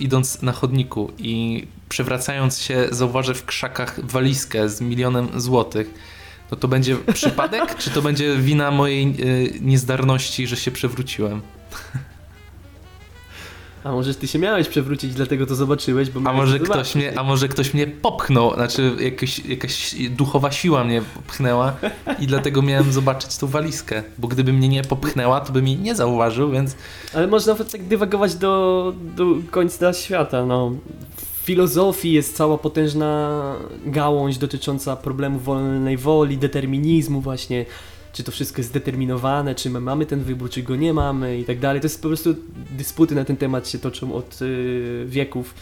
idąc na chodniku i przewracając się zauważę w krzakach walizkę z milionem złotych, no to będzie przypadek, czy to będzie wina mojej y, niezdarności, że się przewróciłem?
A może ty się miałeś przewrócić, dlatego to zobaczyłeś, bo
a może, ktoś mnie, a może ktoś mnie popchnął, znaczy jakaś, jakaś duchowa siła mnie popchnęła i dlatego miałem zobaczyć tą walizkę, bo gdyby mnie nie popchnęła, to by mnie nie zauważył, więc...
Ale można nawet tak dywagować do, do końca świata, no. Filozofii jest cała potężna gałąź dotycząca problemu wolnej woli, determinizmu właśnie, czy to wszystko jest zdeterminowane, czy my mamy ten wybór, czy go nie mamy i tak dalej. To jest po prostu dysputy na ten temat się toczą od y, wieków.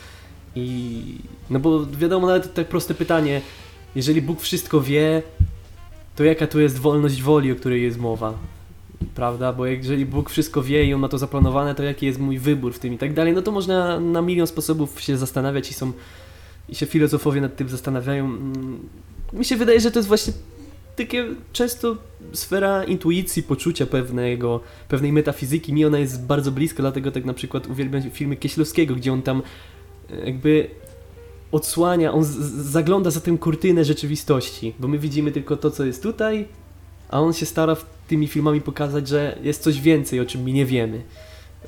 I no bo wiadomo, nawet tak proste pytanie, jeżeli Bóg wszystko wie, to jaka tu jest wolność woli, o której jest mowa? Prawda? Bo jeżeli Bóg wszystko wie i On ma to zaplanowane, to jaki jest mój wybór w tym i tak dalej, no to można na milion sposobów się zastanawiać i są i się filozofowie nad tym zastanawiają. Mm, mi się wydaje, że to jest właśnie takie często sfera intuicji, poczucia pewnego, pewnej metafizyki. Mi ona jest bardzo bliska, dlatego tak na przykład uwielbiam filmy Kieślowskiego, gdzie on tam e, jakby odsłania, on zagląda za tę kurtynę rzeczywistości, bo my widzimy tylko to, co jest tutaj, a on się stara tymi filmami pokazać, że jest coś więcej, o czym my nie wiemy.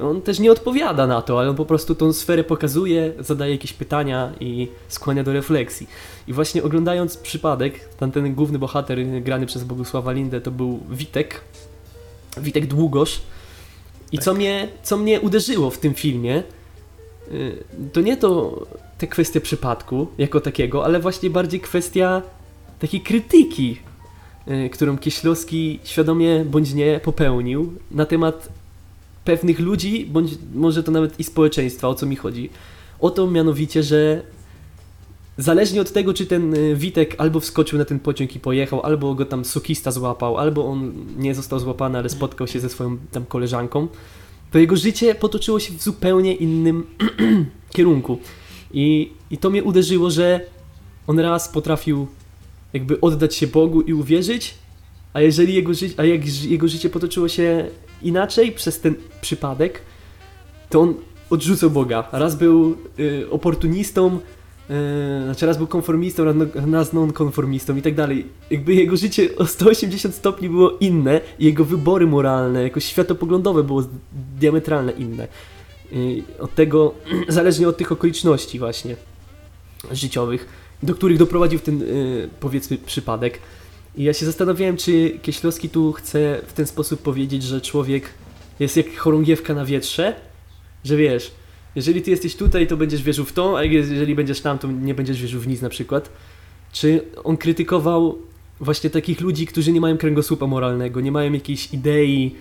On też nie odpowiada na to, ale on po prostu tą sferę pokazuje, zadaje jakieś pytania i skłania do refleksji. I właśnie oglądając przypadek, ten, główny bohater grany przez Bogusława Lindę to był Witek, Witek Długosz. I tak. co, mnie, co mnie uderzyło w tym filmie, y, to nie to te kwestie przypadku jako takiego, ale właśnie bardziej kwestia takiej krytyki, którą Kieślowski świadomie bądź nie popełnił na temat pewnych ludzi, bądź może to nawet i społeczeństwa, o co mi chodzi. O to mianowicie, że zależnie od tego, czy ten y, Witek albo wskoczył na ten pociąg i pojechał, albo go tam sukista złapał, albo on nie został złapany, ale spotkał się ze swoją tam koleżanką, to jego życie potoczyło się w zupełnie innym kierunku. I, I to mnie uderzyło, że on raz potrafił jakby oddać się Bogu i uwierzyć, a jeżeli jego, ży a jak jego życie potoczyło się inaczej przez ten przypadek, to on odrzucał Boga. Raz był y, oportunistą, y, znaczy raz był konformistą, raz, raz nonkonformistą i tak dalej. Jakby jego życie o 180 stopni było inne jego wybory moralne, jakoś światopoglądowe było diametralnie inne. Y, od tego, zależnie od tych okoliczności właśnie życiowych, do których doprowadził ten, y, powiedzmy, przypadek. I ja się zastanawiałem, czy Kieślowski tu chce w ten sposób powiedzieć, że człowiek jest jak chorągiewka na wietrze, że wiesz, jeżeli ty jesteś tutaj, to będziesz wierzył w to, a jeżeli będziesz tam, to nie będziesz wierzył w nic na przykład. Czy on krytykował właśnie takich ludzi, którzy nie mają kręgosłupa moralnego, nie mają jakiejś idei,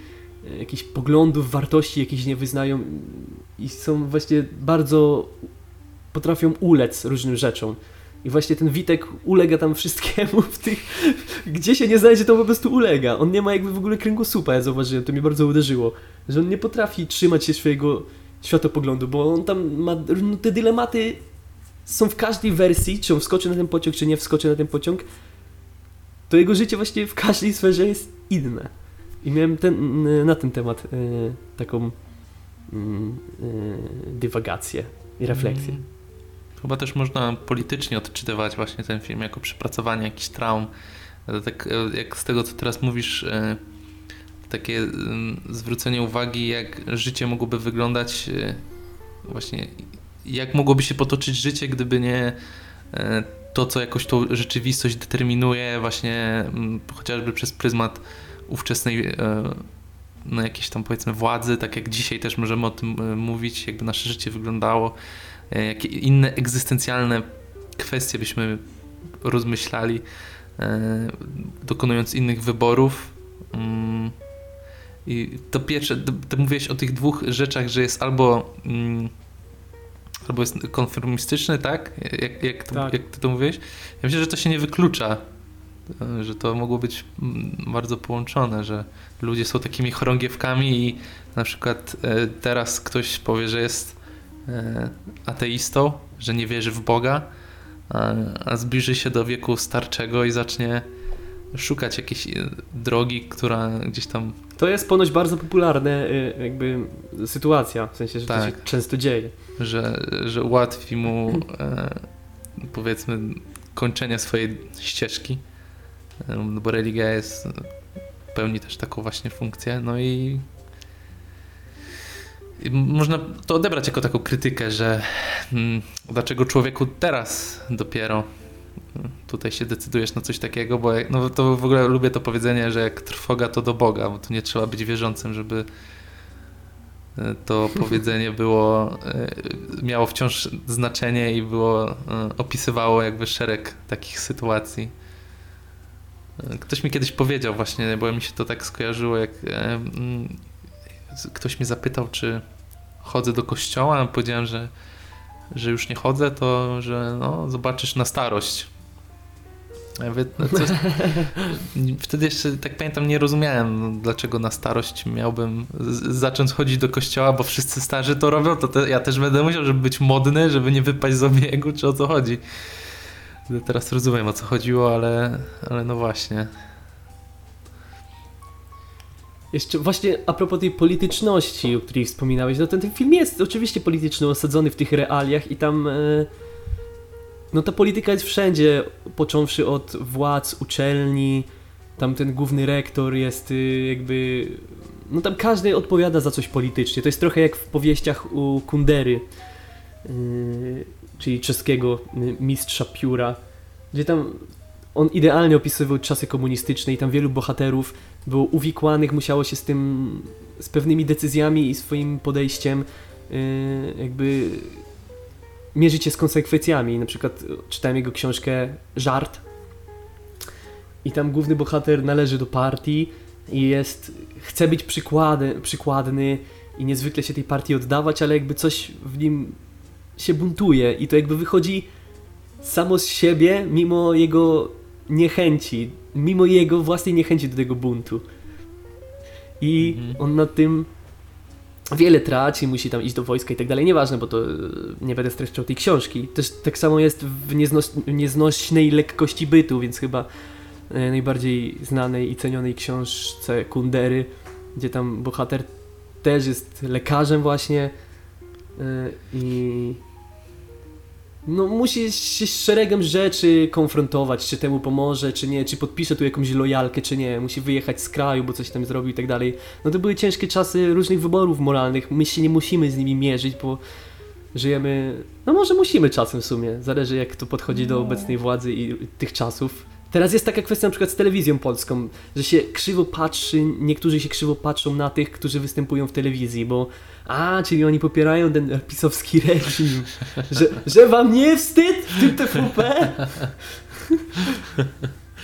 e, jakichś poglądów, wartości jakichś nie wyznają i są właśnie bardzo potrafią ulec różnym rzeczom. I właśnie ten Witek ulega tam wszystkiemu w tych... Gdzie się nie znajdzie, to po prostu ulega. On nie ma jakby w ogóle kręgosłupa, ja zauważyłem, to mnie bardzo uderzyło. Że on nie potrafi trzymać się swojego światopoglądu, bo on tam ma... No, te dylematy są w każdej wersji, czy on wskoczy na ten pociąg, czy nie wskoczy na ten pociąg. To jego życie właśnie w każdej sferze jest inne. I miałem ten, na ten temat e, taką mm, e, dywagację i refleksję.
Mm. Chyba też można politycznie odczytywać właśnie ten film jako przepracowanie jakichś traum. Ale Tak e, jak z tego, co teraz mówisz, e, takie zwrócenie uwagi, jak życie mogłoby wyglądać, e, właśnie jak mogłoby się potoczyć życie, gdyby nie e, to, co jakoś tą rzeczywistość determinuje, właśnie chociażby przez pryzmat ówczesnej e, no jakiejś tam powiedzmy władzy, tak jak dzisiaj też możemy o tym e, mówić, jakby nasze życie wyglądało, e, jakie inne egzystencjalne kwestie byśmy rozmyślali, e, dokonując innych wyborów. Mm, I to pierwsze, ty, mówiłeś o tych dwóch rzeczach, że jest albo mm, albo jest konformistyczny, tak? Jak, jak, to,
Tak.
jak ty to mówiłeś? Ja myślę, że to się nie wyklucza, e, że to mogło być mm, bardzo połączone, że ludzie są takimi chorągiewkami i na przykład e, teraz ktoś powie, że jest e, ateistą, że nie wierzy w Boga, a, a zbliży się do wieku starczego i zacznie szukać jakiejś e, drogi, która gdzieś tam
To jest ponoć bardzo popularna y, jakby sytuacja, w sensie, że to
Tak.
się często dzieje.
że, że ułatwi mu e, powiedzmy kończenie swojej ścieżki, e, no bo religia jest pełni też taką właśnie funkcję, no i można to odebrać jako taką krytykę, że mm, dlaczego człowieku teraz dopiero mm, tutaj się decydujesz na coś takiego, bo jak, no to w ogóle lubię to powiedzenie, że jak trwoga to do Boga, bo tu nie trzeba być wierzącym, żeby e, to powiedzenie było, e, miało wciąż znaczenie i było, e, opisywało jakby szereg takich sytuacji. Ktoś mi kiedyś powiedział właśnie, bo mi się to tak skojarzyło, jak mm, ktoś mnie zapytał, czy chodzę do kościoła, a powiedziałem, że, że już nie chodzę, to że no, zobaczysz na starość. Ja mówię, no, wtedy jeszcze, tak pamiętam, nie rozumiałem, no, dlaczego na starość miałbym zacząć chodzić do kościoła, bo wszyscy starzy to robią, to te, ja też będę musiał, żeby być modny, żeby nie wypaść z obiegu, czy o co chodzi. Teraz rozumiem, o co chodziło, ale, ale no właśnie.
Jeszcze właśnie a propos tej polityczności, o której wspominałeś, no ten, ten film jest oczywiście polityczny, osadzony w tych realiach i tam e, no ta polityka jest wszędzie, począwszy od władz, uczelni, tam ten główny rektor jest y, jakby, no tam każdy odpowiada za coś politycznie, to jest trochę jak w powieściach u Kundery, y, czyli czeskiego y, mistrza pióra, gdzie tam on idealnie opisywał czasy komunistyczne i tam wielu bohaterów było uwikłanych, musiało się z tym, z pewnymi decyzjami i swoim podejściem yy, jakby mierzyć się z konsekwencjami. Na przykład y, czytałem jego książkę Żart i tam główny bohater należy do partii i jest, chce być przykłady, przykładny i niezwykle się tej partii oddawać, ale jakby coś w nim się buntuje i to jakby wychodzi samo z siebie, mimo jego niechęci, mimo jego własnej niechęci do tego buntu. I
Mhm.
on nad tym wiele traci, musi tam iść do wojska i tak dalej. Nieważne, bo to e, nie będę streszczał tej książki. Też tak samo jest w nieznos nieznośnej lekkości bytu, więc chyba e, najbardziej znanej i cenionej książce Kundery gdzie tam bohater też jest lekarzem właśnie y, i no musi się z szeregiem rzeczy konfrontować, czy temu pomoże, czy nie, czy podpisze tu jakąś lojalkę, czy nie, musi wyjechać z kraju, bo coś tam zrobił i tak dalej. No to były ciężkie czasy różnych wyborów moralnych, my się nie musimy z nimi mierzyć, bo żyjemy, no może musimy czasem w sumie, zależy jak to podchodzi do
No.
obecnej władzy i tych czasów. Teraz jest taka kwestia na przykład z telewizją polską, że się krzywo patrzy, niektórzy się krzywo patrzą na tych, którzy występują w telewizji, bo a, czyli oni popierają ten pisowski reżim, że, że wam nie wstyd w tym TVP?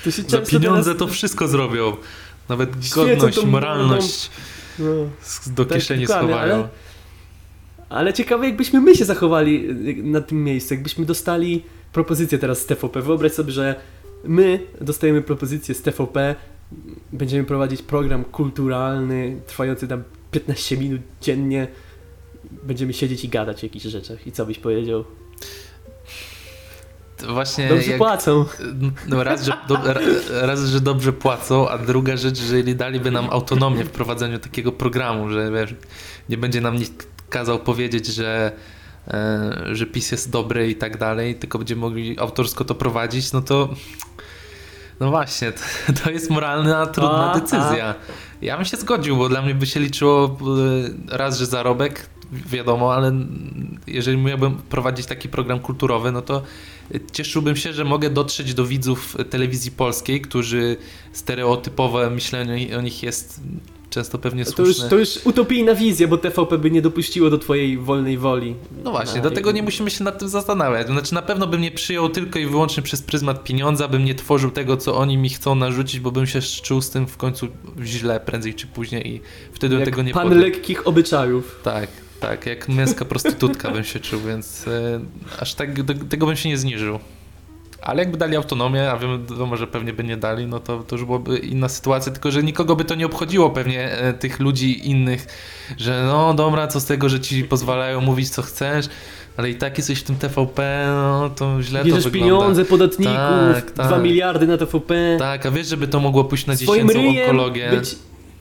To się
Za pieniądze
teraz-
to wszystko zrobią. Nawet
Świecą
godność,
tą
moralność
No.
s- do
Tak,
kieszeni schowają.
ale- Ale ciekawe, jakbyśmy my się zachowali y, na tym miejscu, jakbyśmy dostali propozycję teraz z TVP. Wyobraź sobie, że my dostajemy propozycję z TVP, będziemy prowadzić program kulturalny, trwający tam 15 minut dziennie. Będziemy siedzieć i gadać o jakichś rzeczach. I co byś powiedział?
Właśnie
Dobrze
jak,
płacą.
no raz, że do, ra- raz, że dobrze płacą, a druga rzecz, jeżeli daliby nam autonomię w prowadzeniu takiego programu, że wiesz, nie będzie nam nikt kazał powiedzieć, że, e, że PiS jest dobry i tak dalej, tylko będziemy mogli autorsko to prowadzić, no to no właśnie, to, to jest moralna, trudna
A,
decyzja. Ja bym się zgodził, bo dla mnie by się liczyło e, raz, że zarobek, wiadomo, ale jeżeli miałbym prowadzić taki program kulturowy, no to cieszyłbym się, że mogę dotrzeć do widzów telewizji polskiej, którzy stereotypowe myślenie o nich jest często pewnie
To już,
słuszne.
to już utopijna wizja, bo TVP by nie dopuściło do twojej wolnej woli.
No właśnie,
Na-
dlatego nie musimy się nad tym zastanawiać. Znaczy na pewno bym nie przyjął tylko i wyłącznie przez pryzmat pieniądza, bym nie tworzył tego, co oni mi chcą narzucić, bo bym się czuł z tym w końcu źle prędzej czy później i wtedy
Jak
tego nie
pan
podjął.
lekkich obyczajów.
Tak, tak, jak męska prostytutka bym się czuł, więc e, aż tak do, tego bym się nie zniżył. Ale jakby dali autonomię, a wiem, wiadomo, że pewnie by nie dali, no to, to już byłoby inna sytuacja, tylko że nikogo by to nie obchodziło pewnie e, tych ludzi innych, że no dobra, co z tego, że ci pozwalają mówić co chcesz, ale i tak jesteś w tym TVP, no to źle
Bierzesz
to wygląda.
pieniądze podatników,
Tak,
2
tak.
miliardy na TVP.
Tak, a wiesz, żeby to mogło pójść na
ryjem
onkologię.
być...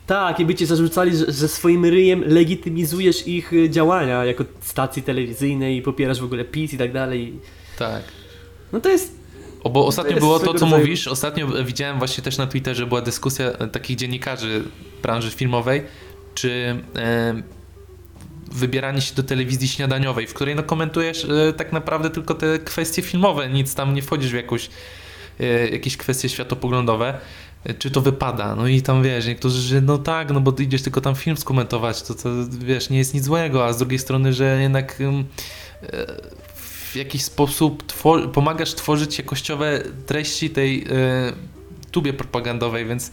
Tak, i by cię zarzucali, że, że swoim ryjem legitymizujesz ich y, działania jako stacji telewizyjnej i popierasz w ogóle PiS i tak dalej.
Tak.
No to jest...
O, bo ostatnio
jest
było to, co
rodzaju-
mówisz. Ostatnio widziałem właśnie też na Twitterze była dyskusja e, takich dziennikarzy branży filmowej, czy e, wybieranie się do telewizji śniadaniowej, w której no komentujesz e, tak naprawdę tylko te kwestie filmowe, nic tam nie wchodzisz w jakąś, e, jakieś kwestie światopoglądowe. E, Czy to wypada? No i tam wiesz, niektórzy, że no tak, no bo ty idziesz tylko tam film skomentować, to, to wiesz, nie jest nic złego, a z drugiej strony, że jednak e, w jakiś sposób pomagasz tworzyć jakościowe treści tej e, tubie propagandowej, więc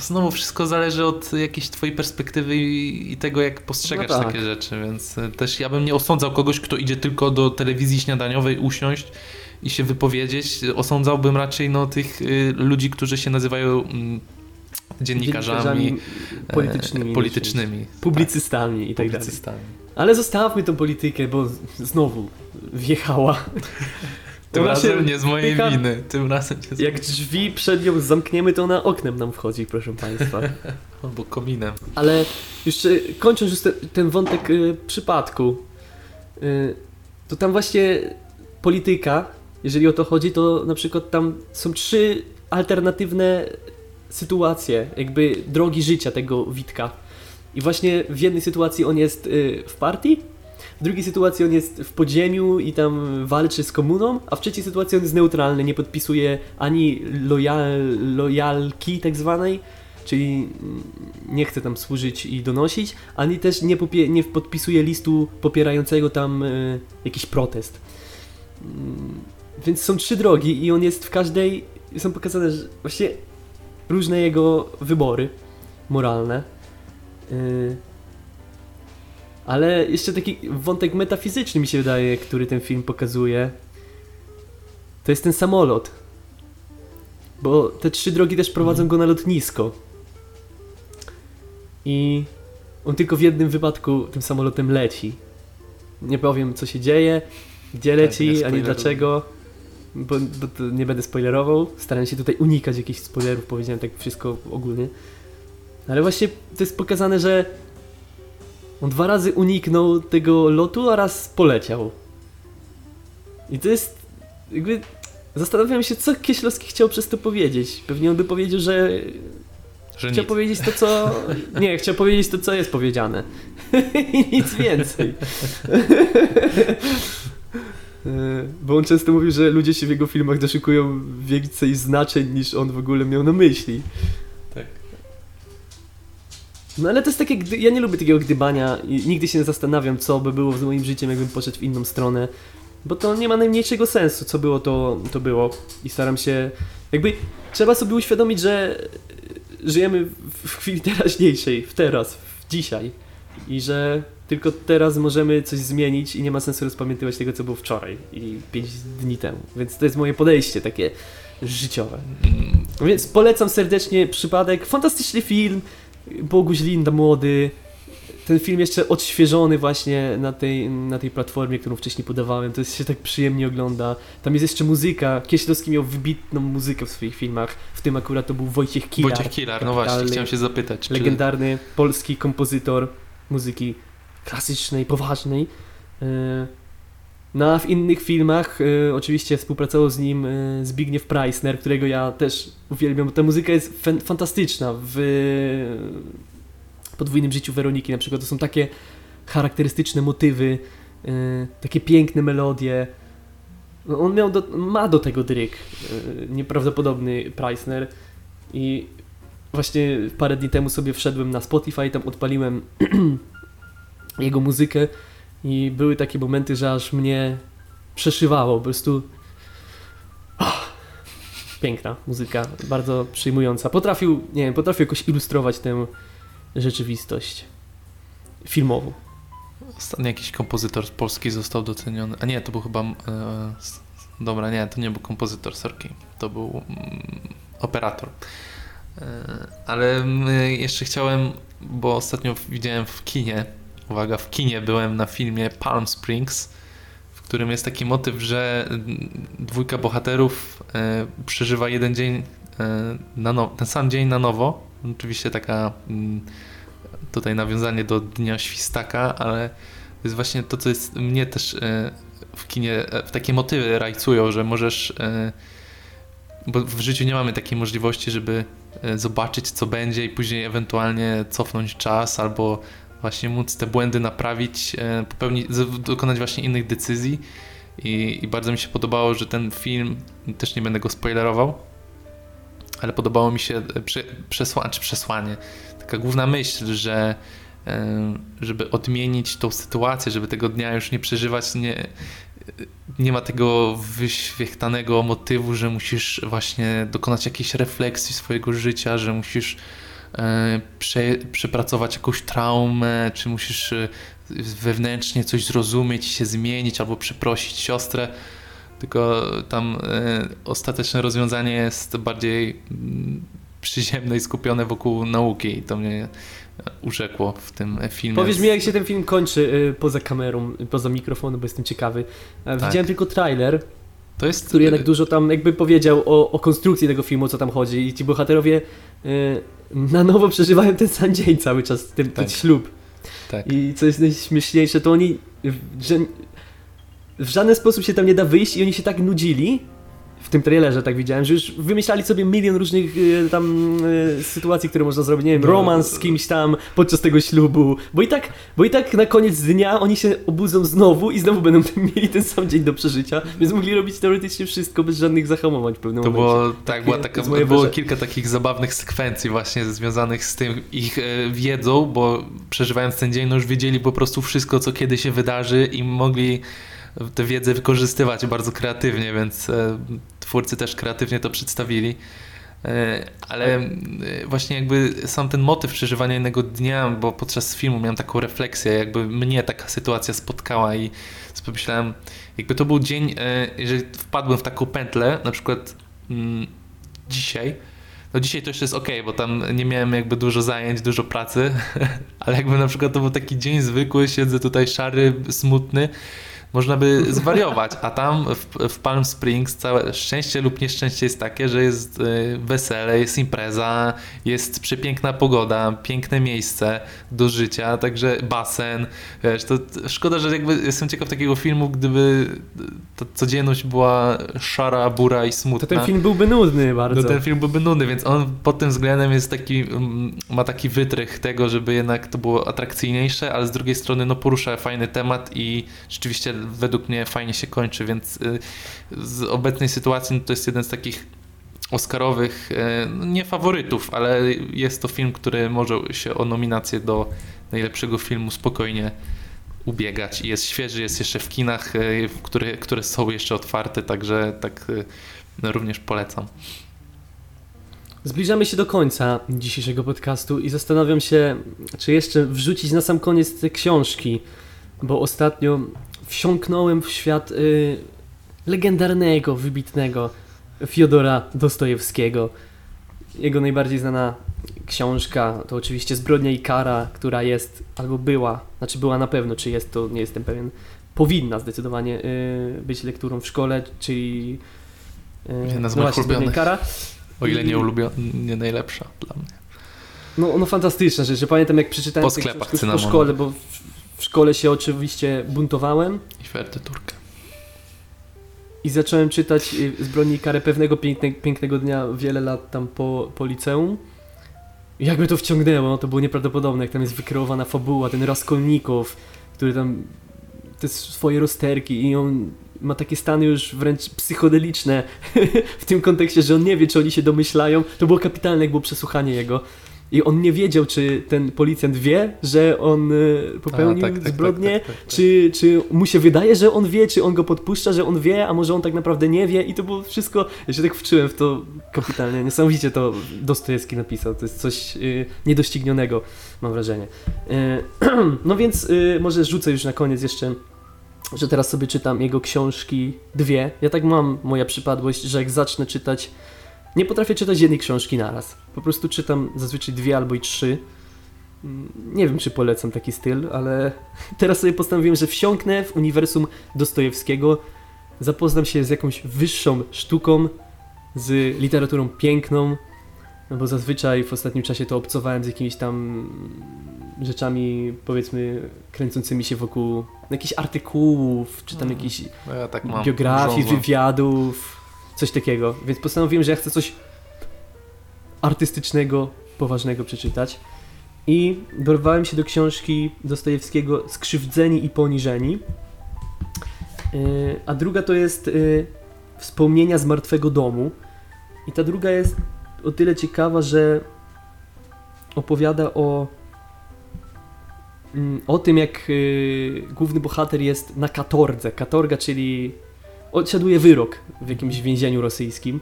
znowu wszystko zależy od jakiejś twojej perspektywy i, i tego, jak postrzegasz
No tak.
takie rzeczy, więc e, też ja bym nie osądzał kogoś, kto idzie tylko do telewizji śniadaniowej usiąść i się wypowiedzieć. Osądzałbym raczej no, tych y, ludzi, którzy się nazywają mm, dziennikarzami, e,
politycznymi.
politycznymi
Publicystami i tak dalej.
publicystami.
Ale zostawmy tą politykę, bo znowu wjechała.
Tym
Ona
razem nie z mojej
wpycha-
winy. Tym razem nie z
Jak drzwi przed nią zamkniemy, to ona oknem nam wchodzi, proszę Państwa.
Albo kominem.
Ale jeszcze kończąc już te, ten wątek y, przypadku, y, to tam właśnie polityka, jeżeli o to chodzi, to na przykład tam są trzy alternatywne sytuacje, jakby drogi życia tego Witka. I właśnie w jednej sytuacji on jest y, w partii, w drugiej sytuacji on jest w podziemiu i tam walczy z komuną, a w trzeciej sytuacji on jest neutralny, nie podpisuje ani lojal, lojalki tak zwanej, czyli nie chce tam służyć i donosić, ani też nie, nie podpisuje listu popierającego tam y, jakiś protest. Mm, Więc są trzy drogi i on jest w każdej, są pokazane że właśnie różne jego wybory moralne. Y, Ale jeszcze taki wątek metafizyczny mi się wydaje, który ten film pokazuje. To jest ten samolot. Bo te trzy drogi też prowadzą go na lotnisko. I on tylko w jednym wypadku tym samolotem leci. Nie powiem co się dzieje, gdzie
Tak,
leci,
nie
ani dlaczego. Bo, bo to nie będę spoilerował. Staram się tutaj unikać jakichś spoilerów, powiedziałem tak wszystko ogólnie. Ale właśnie to jest pokazane, że on dwa razy uniknął tego lotu, a raz poleciał. I to jest jakby... Zastanawiam się, co Kieślowski chciał przez to powiedzieć. Pewnie on by powiedział, że
Że
chciał
nic.
powiedzieć to, co... Nie, chciał powiedzieć to, co jest powiedziane. I nic więcej. E, Bo on często mówił, że ludzie się w jego filmach doszukują więcej znaczeń niż on w ogóle miał na myśli.
Tak.
No ale to jest takie, ja nie lubię takiego gdybania i nigdy się nie zastanawiam, co by było z moim życiem, jakbym poszedł w inną stronę. Bo to nie ma najmniejszego sensu, co było, to, to było. I staram się, jakby, trzeba sobie uświadomić, że żyjemy w- w chwili teraźniejszej, w teraz, w dzisiaj. I że tylko teraz możemy coś zmienić i nie ma sensu rozpamiętywać tego, co było wczoraj i pięć dni temu. Więc to jest moje podejście takie życiowe.
Mm,
Więc polecam serdecznie Przypadek. Fantastyczny film. Boguś Linda młody. Ten film jeszcze odświeżony właśnie na tej, na tej platformie, którą wcześniej podawałem. To jest się tak przyjemnie ogląda. Tam jest jeszcze muzyka. Kieślowski miał wybitną muzykę w swoich filmach. W tym akurat to był Wojciech Kilar.
Wojciech Kilar, no właśnie, chciałem się zapytać. Czy...
Legendarny polski kompozytor muzyki klasycznej, poważnej. Yy, No a w innych filmach y, oczywiście współpracował z nim y, Zbigniew Preissner, którego ja też uwielbiam, bo ta muzyka jest fan- fantastyczna. W podwójnym życiu Weroniki na przykład to są takie charakterystyczne motywy, takie piękne melodie. No, on miał do, ma do tego dryk, nieprawdopodobny Preissner i właśnie parę dni temu sobie wszedłem na Spotify, tam odpaliłem jego muzykę i były takie momenty, że aż mnie przeszywało, po prostu Ah, piękna muzyka, bardzo przyjmująca. Potrafił, nie wiem, potrafił jakoś ilustrować tę rzeczywistość filmową.
Ostatnio jakiś kompozytor z Polski został doceniony. A nie, to był chyba. E, dobra, nie, to nie był kompozytor Sorki. To był mm, operator. E, ale mm, jeszcze chciałem, bo ostatnio widziałem w kinie. Uwaga, w kinie byłem na filmie Palm Springs, w którym jest taki motyw, że dwójka bohaterów e, przeżywa jeden dzień e, na now- ten sam dzień na nowo. Oczywiście taka mm, tutaj nawiązanie do Dnia Świstaka, ale to jest właśnie to, co jest mnie też e, w kinie, w takie motywy rajcują, że możesz, bo w życiu nie mamy takiej możliwości, żeby zobaczyć, co będzie i później ewentualnie cofnąć czas albo właśnie móc te błędy naprawić, e, popełnić, dokonać właśnie innych decyzji. I, i bardzo mi się podobało, że ten film, też nie będę go spoilerował, ale podobało mi się e, prze, czy przesłanie, taka główna myśl, że e, żeby odmienić tą sytuację, żeby tego dnia już nie przeżywać, nie, nie ma tego wyświechtanego motywu, że musisz właśnie dokonać jakiejś refleksji swojego życia, że musisz prze, przepracować jakąś traumę, czy musisz e, wewnętrznie coś zrozumieć, się zmienić albo przeprosić siostrę. Tylko tam e, ostateczne rozwiązanie jest bardziej mm, przyziemne i skupione wokół nauki i to mnie e, urzekło w tym filmie.
Powiedz mi, jak się ten film kończy poza kamerą, poza mikrofonem, bo jestem ciekawy. E, Widziałem tylko trailer,
To jest
który jednak dużo tam jakby powiedział o, o konstrukcji tego filmu, o co tam chodzi i ci bohaterowie y, na nowo przeżywają ten sam dzień cały czas, ten, ten
Tak.
ślub.
tak.
I co jest najśmieszniejsze, to oni w, że, w żaden sposób się tam nie da wyjść i oni się tak nudzili, w tym trailerze tak widziałem, że już wymyślali sobie milion różnych y, tam y, sytuacji, które można zrobić, nie wiem,
No.
romans z kimś tam podczas tego ślubu, bo i tak, bo i tak na koniec dnia oni się obudzą znowu i znowu będą mieli ten sam dzień do przeżycia, więc mogli robić teoretycznie wszystko bez żadnych zahamowań w pewnym
To
momencie.
było, tak, była taka, było kilka takich zabawnych sekwencji właśnie związanych z tym ich e, wiedzą, bo przeżywając ten dzień, no już wiedzieli po prostu wszystko, co kiedy się wydarzy i mogli tę wiedzę wykorzystywać bardzo kreatywnie, więc e, twórcy też kreatywnie to przedstawili. E, Ale e, właśnie jakby sam ten motyw przeżywania jednego dnia, bo podczas filmu miałem taką refleksję, jakby mnie taka sytuacja spotkała i pomyślałem, jakby to był dzień, jeżeli wpadłem w taką pętlę, na przykład dzisiaj, no dzisiaj to jeszcze jest ok, bo tam nie miałem jakby dużo zajęć, dużo pracy, ale jakby na przykład to był taki dzień zwykły, siedzę tutaj szary, smutny, można by zwariować, a tam w, w Palm Springs całe szczęście lub nieszczęście jest takie, że jest y, wesele, jest impreza, jest przepiękna pogoda, piękne miejsce do życia, także basen, wiesz, to szkoda, że jakby jestem ciekaw takiego filmu, gdyby ta codzienność była szara, bura i smutna.
To ten film byłby nudny bardzo.
No ten film byłby nudny, więc on pod tym względem jest taki, mm, ma taki wytrych tego, żeby jednak to było atrakcyjniejsze, ale z drugiej strony no porusza fajny temat i rzeczywiście według mnie fajnie się kończy, więc y, z obecnej sytuacji no to jest jeden z takich Oscarowych, y, no nie faworytów, ale jest to film, który może się o nominację do najlepszego filmu spokojnie ubiegać jest świeży, jest jeszcze w kinach, y, które, które są jeszcze otwarte, także tak no, również polecam.
Zbliżamy się do końca dzisiejszego podcastu i zastanawiam się, czy jeszcze wrzucić na sam koniec te książki, bo ostatnio wsiąknąłem w świat y, legendarnego, wybitnego Fiodora Dostojewskiego. Jego najbardziej znana książka to oczywiście Zbrodnia i Kara, która jest albo była, znaczy była na pewno, czy jest to, nie jestem pewien, powinna zdecydowanie y, być lekturą w szkole, czyli y,
Jedna z
no
moich
właśnie, Zbrodnia i
ulubionych.
Kara.
O ile nie ulubiona, nie najlepsza dla mnie.
No, no fantastyczna rzecz. że Pamiętam jak przeczytałem
Po sklepach
po szkole, bo w, szkole się oczywiście buntowałem
I Ferte Turkę.
i zacząłem czytać y, Zbrodni i Karę pewnego piękne, pięknego dnia, wiele lat tam po, po liceum. I jakby to wciągnęło, no to było nieprawdopodobne, jak tam jest wykreowana fabuła, ten Raskolnikow, który tam te swoje rozterki i on ma takie stany już wręcz psychodeliczne w tym kontekście, że on nie wie, czy oni się domyślają. To było kapitalne, jak było przesłuchanie jego. I on nie wiedział, czy ten policjant wie, że on y, popełnił
A, tak, tak,
zbrodnię,
tak, tak, tak, tak.
czy, czy mu się wydaje, że on wie, czy on go podpuszcza, że on wie, a może on tak naprawdę nie wie i to było wszystko, ja się tak wczułem w to kapitalnie, niesamowicie to Dostojewski napisał, to jest coś y, niedoścignionego, mam wrażenie. Y, no więc y, może rzucę już na koniec jeszcze, że teraz sobie czytam jego książki dwie, ja tak mam, moja przypadłość, że jak zacznę czytać, nie potrafię czytać jednej książki naraz, po prostu czytam zazwyczaj dwie albo i trzy, Mm, nie wiem, czy polecam taki styl, ale teraz sobie postanowiłem, że wsiąknę w uniwersum Dostojewskiego, zapoznam się z jakąś wyższą sztuką, z literaturą piękną, no bo zazwyczaj w ostatnim czasie to obcowałem z jakimiś tam rzeczami, powiedzmy, kręcącymi się wokół jakichś artykułów, czy tam
Mhm.
jakichś
No ja tak
biografii,
żądło.
wywiadów, coś takiego. Więc postanowiłem, że ja chcę coś artystycznego, poważnego przeczytać. I dorwałem się do książki Dostojewskiego Skrzywdzeni i poniżeni. Yy, A druga to jest yy, Wspomnienia z martwego domu. I ta druga jest o tyle ciekawa, że opowiada o mm, o tym, jak yy, główny bohater jest na katordze. Katorga, czyli odsiaduje wyrok w jakimś więzieniu rosyjskim.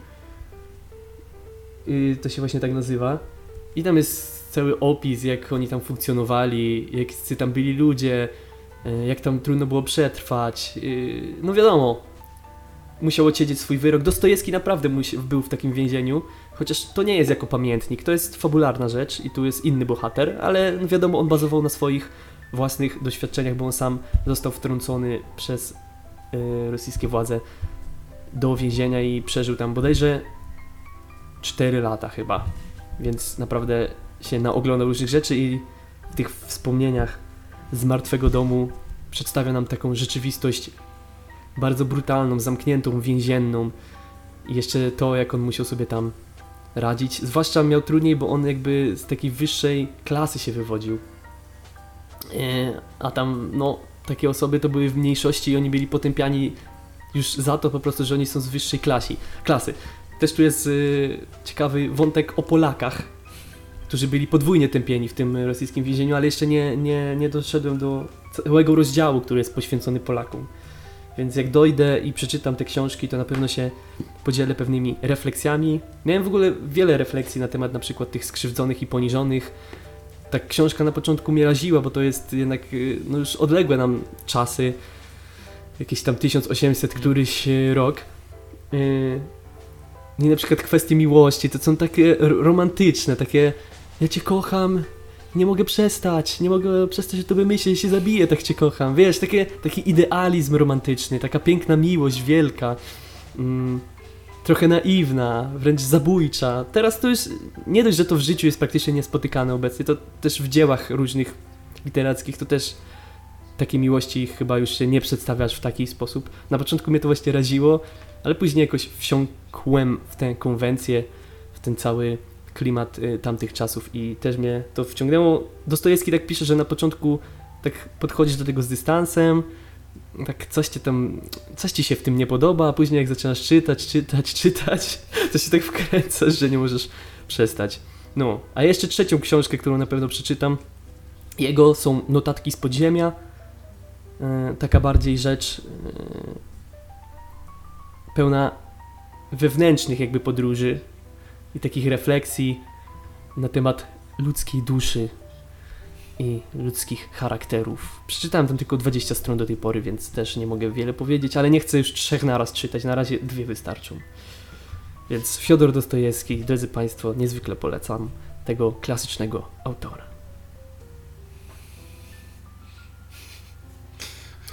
Yy, to się właśnie tak nazywa. I tam jest cały opis, jak oni tam funkcjonowali, jak tam byli ludzie, yy, jak tam trudno było przetrwać. Yy, no wiadomo, musiał odsiedzieć swój wyrok. Dostojewski naprawdę był w takim więzieniu, chociaż to nie jest jako pamiętnik, to jest fabularna rzecz i tu jest inny bohater, ale no wiadomo, on bazował na swoich własnych doświadczeniach, bo on sam został wtrącony przez rosyjskie władze do więzienia i przeżył tam bodajże 4 lata chyba. Więc naprawdę się naoglądał różnych rzeczy i w tych wspomnieniach z martwego domu przedstawia nam taką rzeczywistość bardzo brutalną, zamkniętą, więzienną. I jeszcze to, jak on musiał sobie tam radzić. Zwłaszcza miał trudniej, bo on jakby z takiej wyższej klasy się wywodził. E, A tam, no, takie osoby to były w mniejszości i oni byli potępiani już za to po prostu, że oni są z wyższej klasi, klasy. Też tu jest y, ciekawy wątek o Polakach, którzy byli podwójnie tępieni w tym rosyjskim więzieniu, ale jeszcze nie, nie, nie doszedłem do całego rozdziału, który jest poświęcony Polakom. Więc jak dojdę i przeczytam te książki, to na pewno się podzielę pewnymi refleksjami. Miałem w ogóle wiele refleksji na temat na przykład tych skrzywdzonych i poniżonych. Ta książka na początku mnie raziła, bo to jest jednak y, no już odległe nam czasy. Jakieś tam 1800 któryś y, rok. Y, I na przykład kwestie miłości, to są takie romantyczne, takie ja cię kocham nie mogę przestać, nie mogę przestać o tobie myśleć, się zabiję, tak cię kocham. Wiesz, takie, taki idealizm romantyczny, taka piękna miłość, wielka, mm, trochę naiwna, wręcz zabójcza. Teraz to już nie dość, że to w życiu jest praktycznie niespotykane obecnie, to też w dziełach różnych literackich to też takiej miłości chyba już się nie przedstawiasz w taki sposób. Na początku mnie to właśnie raziło, ale później jakoś wsiąkłem w tę konwencję, w ten cały klimat y, tamtych czasów i też mnie to wciągnęło. Dostojewski tak pisze, że na początku tak podchodzisz do tego z dystansem, tak coś ci tam, coś ci się w tym nie podoba, a później jak zaczynasz czytać, czytać, czytać, to się tak wkręcasz, że nie możesz przestać. No, a jeszcze trzecią książkę, którą na pewno przeczytam, jego są notatki z podziemia, e, taka bardziej rzecz e, pełna wewnętrznych jakby podróży i takich refleksji na temat ludzkiej duszy i ludzkich charakterów. Przeczytałem tam tylko 20 stron do tej pory, więc też nie mogę wiele powiedzieć, ale nie chcę już trzech naraz czytać, na razie dwie wystarczą. Więc Fiodor Dostojewski, drodzy Państwo, niezwykle polecam tego klasycznego autora.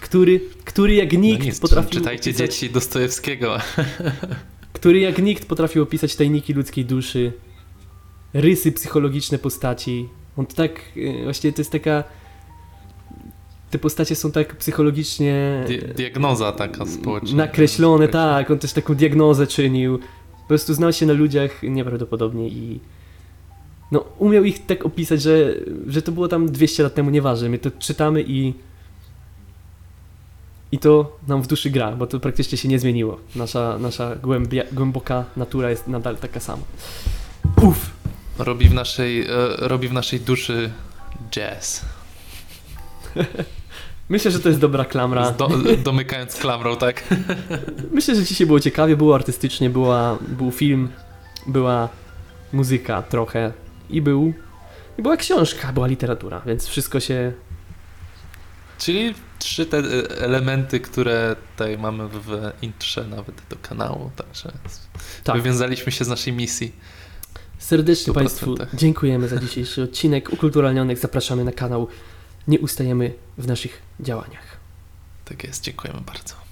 Który, który jak nikt
no nic,
potrafił
czytajcie
opisać,
dzieci Dostojewskiego.
który jak nikt potrafił opisać tajniki ludzkiej duszy, rysy psychologiczne postaci. On to tak, y, właśnie to jest taka, te postacie są tak psychologicznie
Di diagnoza taka społeczna.
nakreślone, tak, on też taką diagnozę czynił. Po prostu znał się na ludziach nieprawdopodobnie i no, umiał ich tak opisać, że, że to było tam 200 lat temu, nieważne. My to czytamy i i to nam w duszy gra, bo to praktycznie się nie zmieniło. Nasza, nasza głębia, głęboka natura jest nadal taka sama. Uff!
Robi w naszej, e, robi w naszej duszy jazz.
Myślę, że to jest dobra klamra.
Do, domykając klamrą, tak?
Myślę, że dzisiaj było ciekawie, było artystycznie, była, był film, była muzyka trochę i był i była książka, była literatura, więc wszystko się
Czyli trzy te e, elementy, które tutaj mamy w intrze nawet do kanału, także
tak.
wywiązaliśmy się z naszej misji.
Serdecznie
100%.
Państwu dziękujemy za dzisiejszy odcinek Ukulturalnionych. Zapraszamy na kanał. Nie ustajemy w naszych działaniach.
Tak jest, dziękujemy bardzo.